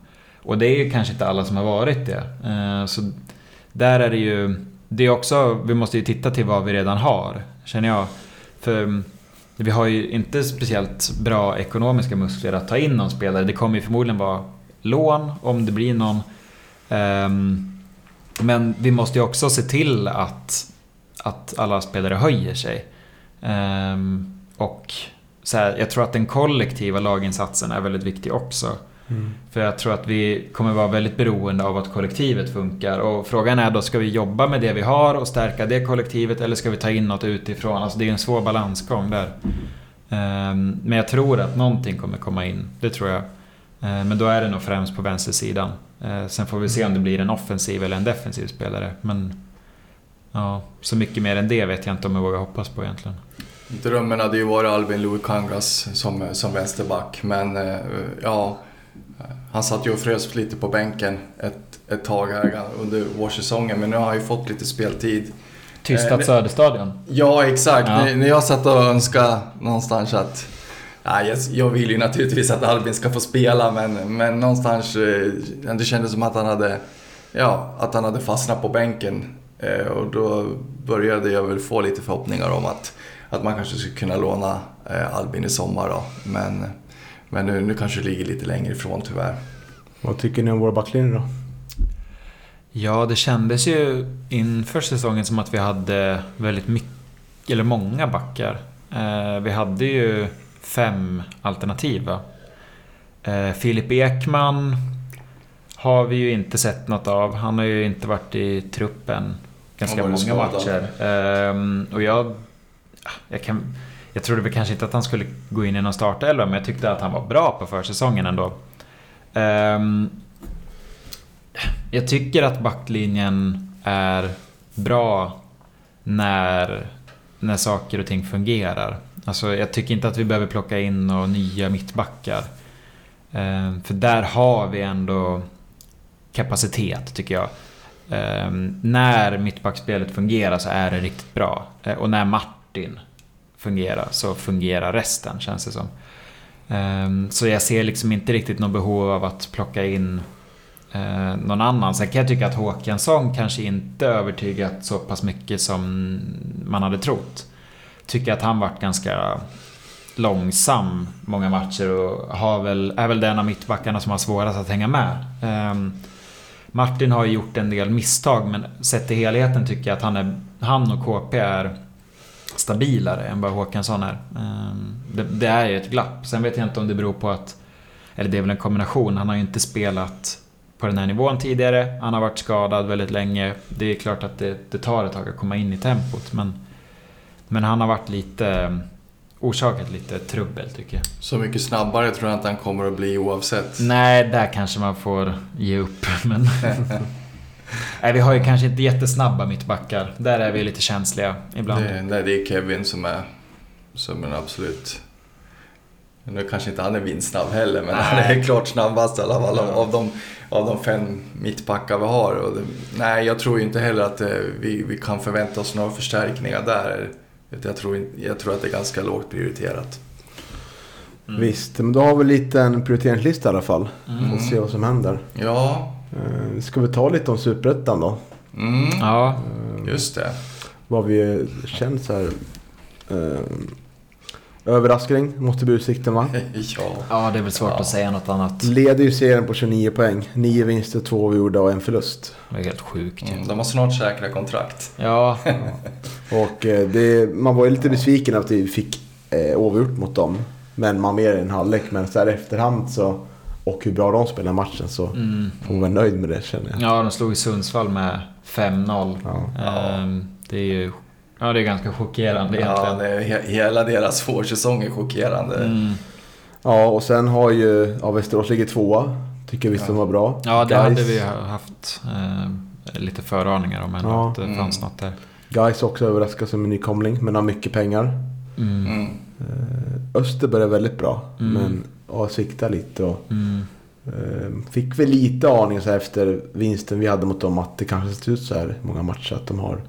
Och det är ju kanske inte alla som har varit det. Eh, så där är det ju... Det är också, vi måste ju titta till vad vi redan har, känner jag. För vi har ju inte speciellt bra ekonomiska muskler att ta in någon spelare. Det kommer ju förmodligen vara lån om det blir någon. Ehm, men vi måste ju också se till att, att alla spelare höjer sig. Ehm, och så här, jag tror att den kollektiva laginsatsen är väldigt viktig också. Mm. För jag tror att vi kommer vara väldigt beroende av att kollektivet funkar. Och frågan är då, ska vi jobba med det vi har och stärka det kollektivet eller ska vi ta in något utifrån? Alltså det är en svår balansgång där. Ehm, men jag tror att någonting kommer komma in, det tror jag. Ehm, men då är det nog främst på vänstersidan. Ehm, sen får vi se om det blir en offensiv eller en defensiv spelare. Men ja, så mycket mer än det vet jag inte om jag vågar hoppas på egentligen. Drömmen hade ju varit Albin Lukangas som, som vänsterback, men eh, ja... Han satt ju och frös lite på bänken ett, ett tag här under vårsäsongen, men nu har han ju fått lite speltid. Tystat Eh, Söderstadion. Ja, exakt. Ja. När, jag satt och önskade någonstans att... Jag, jag vill ju naturligtvis att Albin ska få spela, men, men någonstans... eh, Det kändes som att han hade... Ja, att han hade fastnat på bänken. Eh, Och då började jag väl få lite förhoppningar om att, att man kanske skulle kunna låna eh, Albin i sommar då. Men, men nu, nu kanske det ligger lite längre ifrån tyvärr. Vad tycker ni om våra backlinjer då? Ja, det kändes ju inför säsongen som att vi hade väldigt mycket, eller många backar. Eh, vi hade ju fem alternativ va? Eh, Filip Ekman har vi ju inte sett något av. Han har ju inte varit i truppen ganska många matcher. Ehm, och jag... Jag, kan, jag trodde väl kanske inte att han skulle gå in i någon startelva, men jag tyckte att han var bra på försäsongen ändå. Um, jag tycker att backlinjen är bra när, när saker och ting fungerar. Alltså, jag tycker inte att vi behöver plocka in några nya mittbackar. Um, för där har vi ändå kapacitet, tycker jag. Um, när mittbackspelet fungerar så är det riktigt bra. Uh, och när Martin fungerar så fungerar resten, känns det som. Ehm, så jag ser liksom inte riktigt något behov av att plocka in eh, någon annan. Sen kan jag tycka att Håkansson kanske inte övertygat så pass mycket som man hade trott. Tycker att han varit ganska långsam många matcher och har väl, är väl den av mittbackarna som har svårast att hänga med. Ehm, Martin har ju gjort en del misstag men sett till helheten tycker jag att han, är, han och KP är stabilare än vad Håkansson är. Ehm, det, det är ju ett glapp. Sen vet jag inte om det beror på att... Eller det är väl en kombination. Han har ju inte spelat på den här nivån tidigare. Han har varit skadad väldigt länge. Det är klart att det, det tar ett tag att komma in i tempot. Men, men han har varit lite... Orsakat lite trubbel tycker jag. Så mycket snabbare tror jag inte han kommer att bli oavsett. Nej, där kanske man får ge upp. Men... Nej, vi har ju kanske inte jättesnabba mittbackar. Där är vi lite känsliga ibland. Det, nej, det är Kevin som är, som är absolut... Nu kanske inte han är vindsnabb heller, men han är klart snabbast i alla fall av, av, de, av de fem mittbackar vi har. Och det, nej, jag tror ju inte heller att eh, vi, vi kan förvänta oss några förstärkningar där. Jag tror, jag tror att det är ganska lågt prioriterat. Mm. Visst, men då har vi lite en prioriteringslista i alla fall. Mm. Får se vad som händer. Ja, ska vi ta lite om Superettan då? mm, Ja, just det. Vad vi känner så här. Eh, överraskning måste bli utsikten va? Ja. ja, det är väl svårt Ja. att säga något annat. Leder ju serien på 29 poäng. 9 vinster, 2 oavgjorda och en förlust. Det är helt sjukt ju. Mm, de har snart säkra kontrakt. Ja, Och eh, det, man var ju lite besviken att vi fick eh, oavgjort mot dem. Men man mer i en halvlek. Men så här efterhand så. Och hur bra de spelar matchen så mm. får man vara nöjd med det känner jag. ja de slog i Sundsvall med 5-0. Ja. Ehm, Det är ju... Ja, det är ganska chockerande Ja, egentligen. det är, he- hela deras vårsäsong är chockerande. Mm. Ja, och sen har ju ja, Västerås ligger tvåa. Tycker visst Ja. de var bra. Ja, det Gais- hade vi haft eh, lite föraningar om ändå. Ja. Att det Mm. fanns något där. Guys också överraskad som en nykomling, men har mycket pengar. Mm. Mm. Eh, Öster börjar väldigt bra, Mm. men ja, sviktar lite. Och, Mm. eh, fick väl lite aning så här efter vinsten vi hade mot dem att det kanske ser ut så här många matcher. Att de har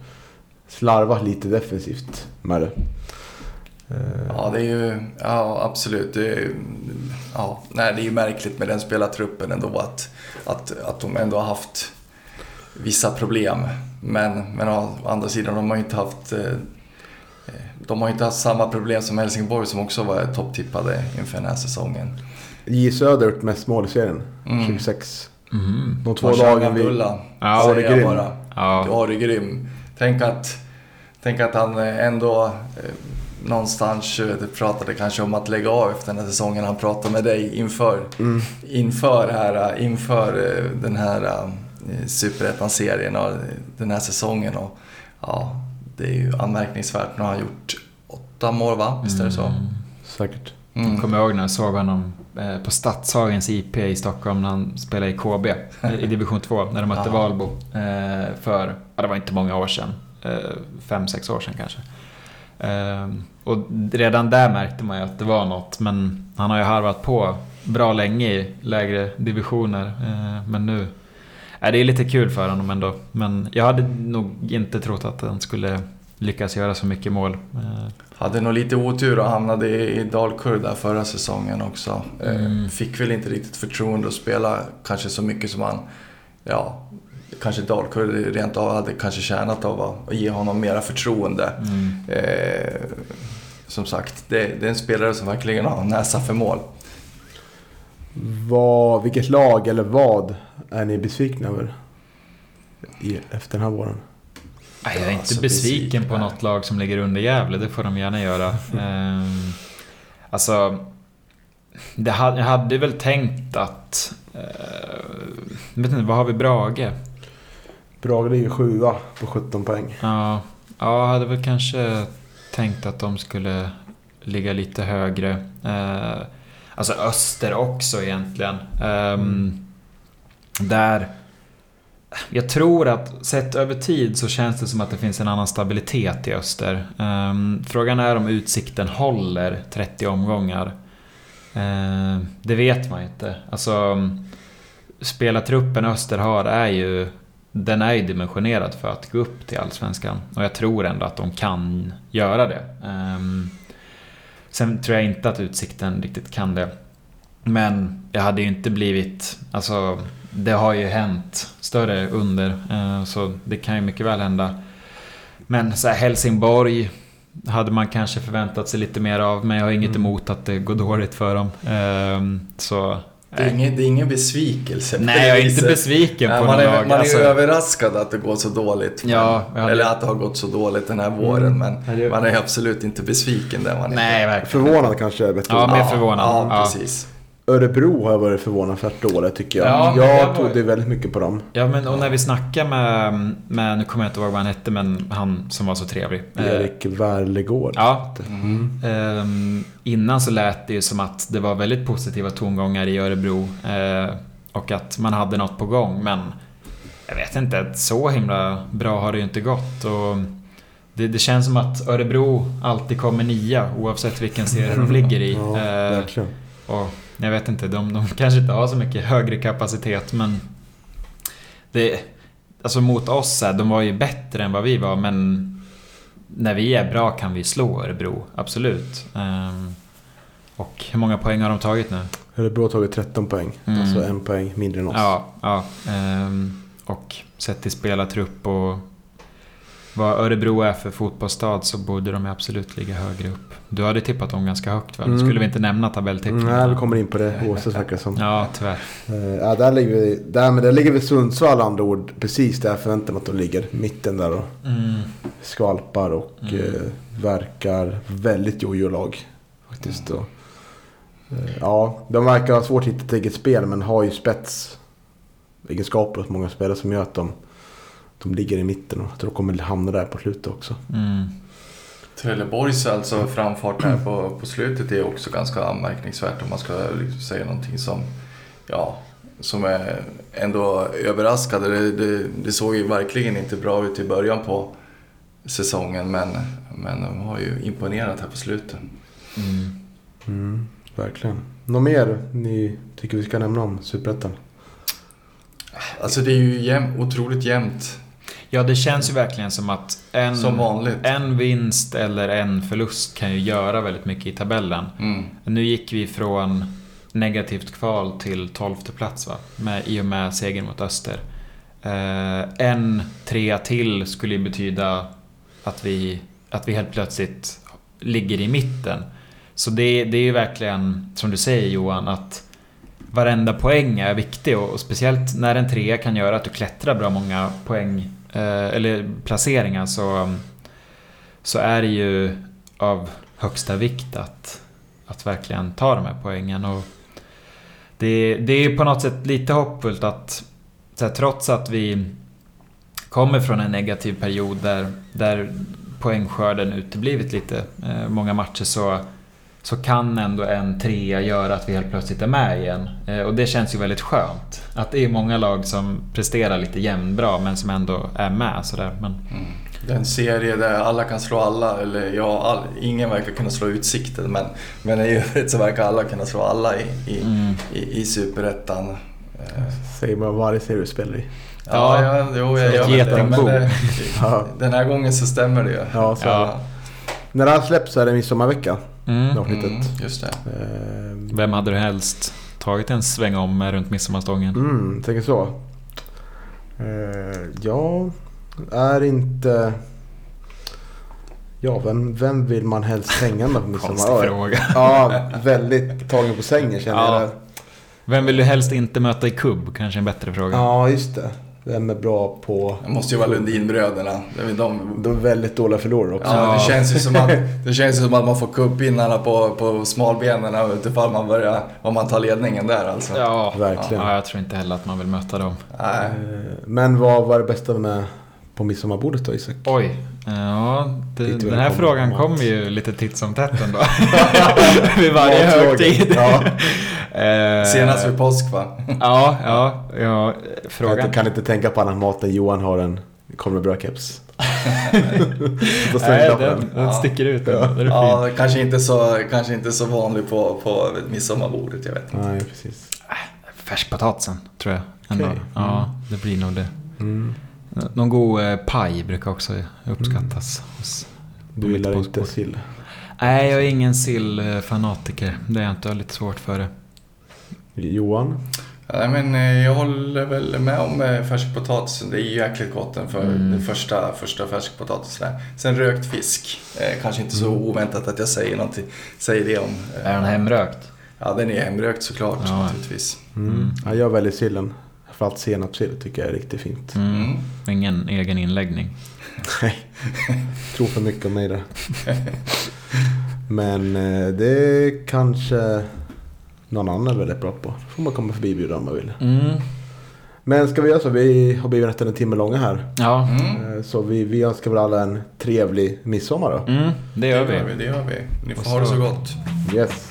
slarvat lite defensivt med det. Eh, Ja, det är ju... Ja, absolut. Det är, ja, nej, det är ju märkligt med den spelartruppen ändå att, att, att de ändå har haft vissa problem. Men, men å andra sidan, de har ju inte haft... De har inte haft samma problem som Helsingborg som också var topptippade inför den här säsongen. J Söder har gjort mest mål i serien. Mm. 26. Mhm. De två lagen vi... Bulla, Ja, säger jag bara. Ja. Det är grym. Tänk att, tänk att han eh, ändå... eh, någonstans eh, pratade kanske om att lägga av efter den här säsongen. Han pratade med dig inför, inför, här, eh, inför den här eh, Superettan-serien och den här säsongen. Och, ja, det är ju anmärkningsvärt. Nu har han gjort åtta mål va? Visst är det så? Säkert. Mm. Jag kommer ihåg när jag såg honom eh, på Stadshagens IP i Stockholm när han spelade i KB i division 2 när de mötte. Valbo. eh, För, ja det var inte många år sedan. eh, Fem, sex år sedan kanske. Och redan där märkte man ju att det var något. Men han har ju harvat på bra länge i lägre divisioner. Men nu... Ja, det är lite kul för honom ändå. Men jag hade nog inte trott att han skulle lyckas göra så mycket mål. Eh, Hade nog lite otur och hamnade i, Dalkurd där förra säsongen också. Eh, Mm. Fick väl inte riktigt förtroende att spela kanske så mycket som han... Ja, kanske Dalkurd rent av hade kanske tjänat av att ge honom mera förtroende. mm. Eh, som sagt, det, det är en spelare som verkligen har näsa för mål. Vad, vilket lag eller vad är ni besvikna över i, efter den här våren? Nej, jag är inte Alltså, besviken besviken, på något lag som ligger under Gävle, det får de gärna göra. Ehm, alltså, det hade, jag hade väl tänkt att... Uh, vet inte, vad har vi Brage? Brage ligger sjua på 17 poäng. Ja, ja, jag hade väl kanske tänkt att de skulle ligga lite högre. Eh, alltså Öster också egentligen. Ehm, Där... Jag tror att sett över tid så känns det som att det finns en annan stabilitet i Öster. Um, frågan är om utsikten håller 30 omgångar. Uh, det vet man ju inte. Alltså, spelartruppen Öster har är ju den är ju dimensionerad för att gå upp till Allsvenskan. Och jag tror ändå att de kan göra det. Um, sen tror jag inte att Utsikten riktigt kan det. Men jag hade ju inte blivit... Alltså, det har ju hänt större under. eh, så det kan ju mycket väl hända. Men så här, Helsingborg hade man kanske förväntat sig lite mer av. Men jag har inget Mm. emot att det går dåligt för dem. Ehm, så... Det är, ingen, det är ingen besvikelse. Nej, jag är inte besviken Ja, på man något är, lag. man är Alltså- ju överraskad att det går så dåligt. men- Ja, hade- Eller att det har gått så dåligt den här våren. Men Ja, det- man är absolut inte besviken där man Nej, är. verkligen. Förvånad kanske är bättre Ja, mer förvånad. Ja, Ja. precis. Örebro har jag varit förvånansvärt dåligt tycker jag. Ja, jag det var- trodde väldigt mycket på dem. Ja, men och när vi snackade med, med, nu kommer jag inte ihåg vad han hette, men han som var så trevlig. Eh, Erik Wärlegård. Ja. Mm. ehm, innan så lät det ju som att det var väldigt positiva tongångar i Örebro. eh, och att man hade något på gång, men jag vet inte, så himla bra har det ju inte gått. Och det, det känns som att Örebro alltid kommer nia, oavsett vilken serie de ligger i. Ja, Eh, verkligen. Och jag vet inte, de, de kanske inte har så mycket högre kapacitet men... Det, alltså mot oss, de var ju bättre än vad vi var men... När vi är bra kan vi slå Örebro, absolut. Ehm, och hur många poäng har de tagit nu? Örebro har tagit 13 poäng. Mm. Alltså en poäng mindre än oss. Ja, ja. ehm, och sett till spelartrupp och vad Örebro är för fotbollsstad så borde de absolut ligga högre upp. Du hade tippat dem ganska högt? Nu Mm. skulle vi inte nämna tabelltippningen. Nej, vi kommer in på det oavsett verkar som. Ja, tyvärr. Eh, Ja, där ligger vi, där, men där ligger vi Sundsvall andra ord. Precis där jag förväntar mig att de ligger. Mitten där och Mm. skvalpar och Mm. eh, verkar väldigt jojo-lag. Faktiskt. Och, eh, ja, de verkar ha svårt att hitta ett eget spel men har ju spets egenskaper hos många spelare som gör att de, de ligger i mitten och jag tror de kommer hamna där på slutet också. Mm. Trelleborgs alltså framfart här på, på slutet är också ganska anmärkningsvärt om man ska liksom säga någonting som, ja, som är ändå överraskade. Det, det, det såg ju verkligen inte bra ut i början på säsongen men, men de har ju imponerat här på slutet. Mm. Mm, verkligen. Något mer ni tycker vi ska nämna om Superettan? Alltså det är ju jäm, otroligt jämnt Ja, det känns ju verkligen som att en, som en vinst eller en förlust kan ju göra väldigt mycket i tabellen. Mm. Nu gick vi från negativt kval till tolfte plats va? Med, I och med segern mot Öster. Eh, en trea till skulle ju betyda att vi, att vi helt plötsligt ligger i mitten. Så det, det är ju verkligen, som du säger Johan, att varenda poäng är viktig och, och speciellt när en trea kan göra att du klättrar bra många poäng Eh, eller placeringar så, så är det ju av högsta vikt att, att verkligen ta de här poängen. Och det, det är på något sätt lite hoppfullt att så här, trots att vi kommer från en negativ period där, där poängskörden uteblivit lite eh, många matcher så, så kan ändå en trea göra att vi helt plötsligt är med igen. Eh, och det känns ju väldigt skönt. Att det är många lag som presterar lite jämnbra men som ändå är med sådär. Men, Mm. Det är en serie där alla kan slå alla, eller ja, all, ingen verkar kunna slå Utsikten men, men i övrigt så verkar alla kunna slå alla i, i, mm. i, i Superettan. Eh, Säger man varje serie du spelar i. Ja, ja, jo, jag väl det. Men det, den här gången så stämmer det ju. Ja, så Ja. När det här släpps så är det midsommarvecka. Mm. Avsnittet. Mm, just det. Eh, Vem hade du helst tagit en sväng om med runt midsommarstången? Mm, tänker så. Eh, jag är inte... Ja, vem, vem vill man helst hänga med på midsommar? Konstig Ja, fråga. Ja, väldigt tagen på sängen känner Ja. jag. där. Vem vill du helst inte möta i kubb? Kanske en bättre fråga. Ja, just det. Vem är bra på... Det måste ju vara Lundinbröderna. Det är de De är väldigt dåliga förlorare också. Ja, det känns ju som att, det känns ju som att man får kubbpinnarna på, på smalbenen utifall man börjar, om man tar ledningen där alltså. Ja, Verkligen. ja, jag tror inte heller att man vill möta dem. Nej. Eh, Men vad var det bästa med på midsommarbordet då Isak? Oj. Ja, det, vill den här jag frågan kommer ju lite titt som tätt ändå. Vid varje högtid. Ja. Eh, Senast vid påsk va? Ja, ja, ja. Jag Frågan. kan inte tänka på annan mat än Johan har en kommer brödkeps. Då ställer Nej, jag den, den. Ja. sticker ut. Den. Ja. Den. Ja, kanske inte så, kanske inte så vanlig på, på midsommarbordet, jag vet inte. Nej, precis. Färskpotatisen, tror jag. Ändå. Okej. Ja, det blir nog det. Mm. Någon god eh, paj brukar också uppskattas. hos- Du gillar inte sill? Nej, jag är ingen sillfanatiker. Det är jag inte. Jag har lite svårt för det. Johan? Nej, men eh, jag håller väl med om eh, färskpotatisen. Det är jäkligt gott den för Mm. den första, första färskpotatisen. Sen rökt fisk. Eh, kanske inte så oväntat att jag säger, någonting, säger det om. eh, Är den hemrökt? Ja, den är hemrökt såklart Ja. naturligtvis. Mm. Mm. Ja, jag väljer sillen. Framförallt senapssill tycker jag är riktigt fint. Mm. Mm. Ingen egen inläggning. Nej, tror för mycket om mig där. Men eh, det kanske någon annan är väldigt bra på. Då får man komma förbi och bjuda om man vill. Mm. Men ska vi göra så? Vi har blivit nästan en timme långa här. Ja, Mm. Eh, Så vi, vi önskar väl alla en trevlig midsommar då. mm, det gör vi. Det gör vi. Ni får ha det så gott. Yes.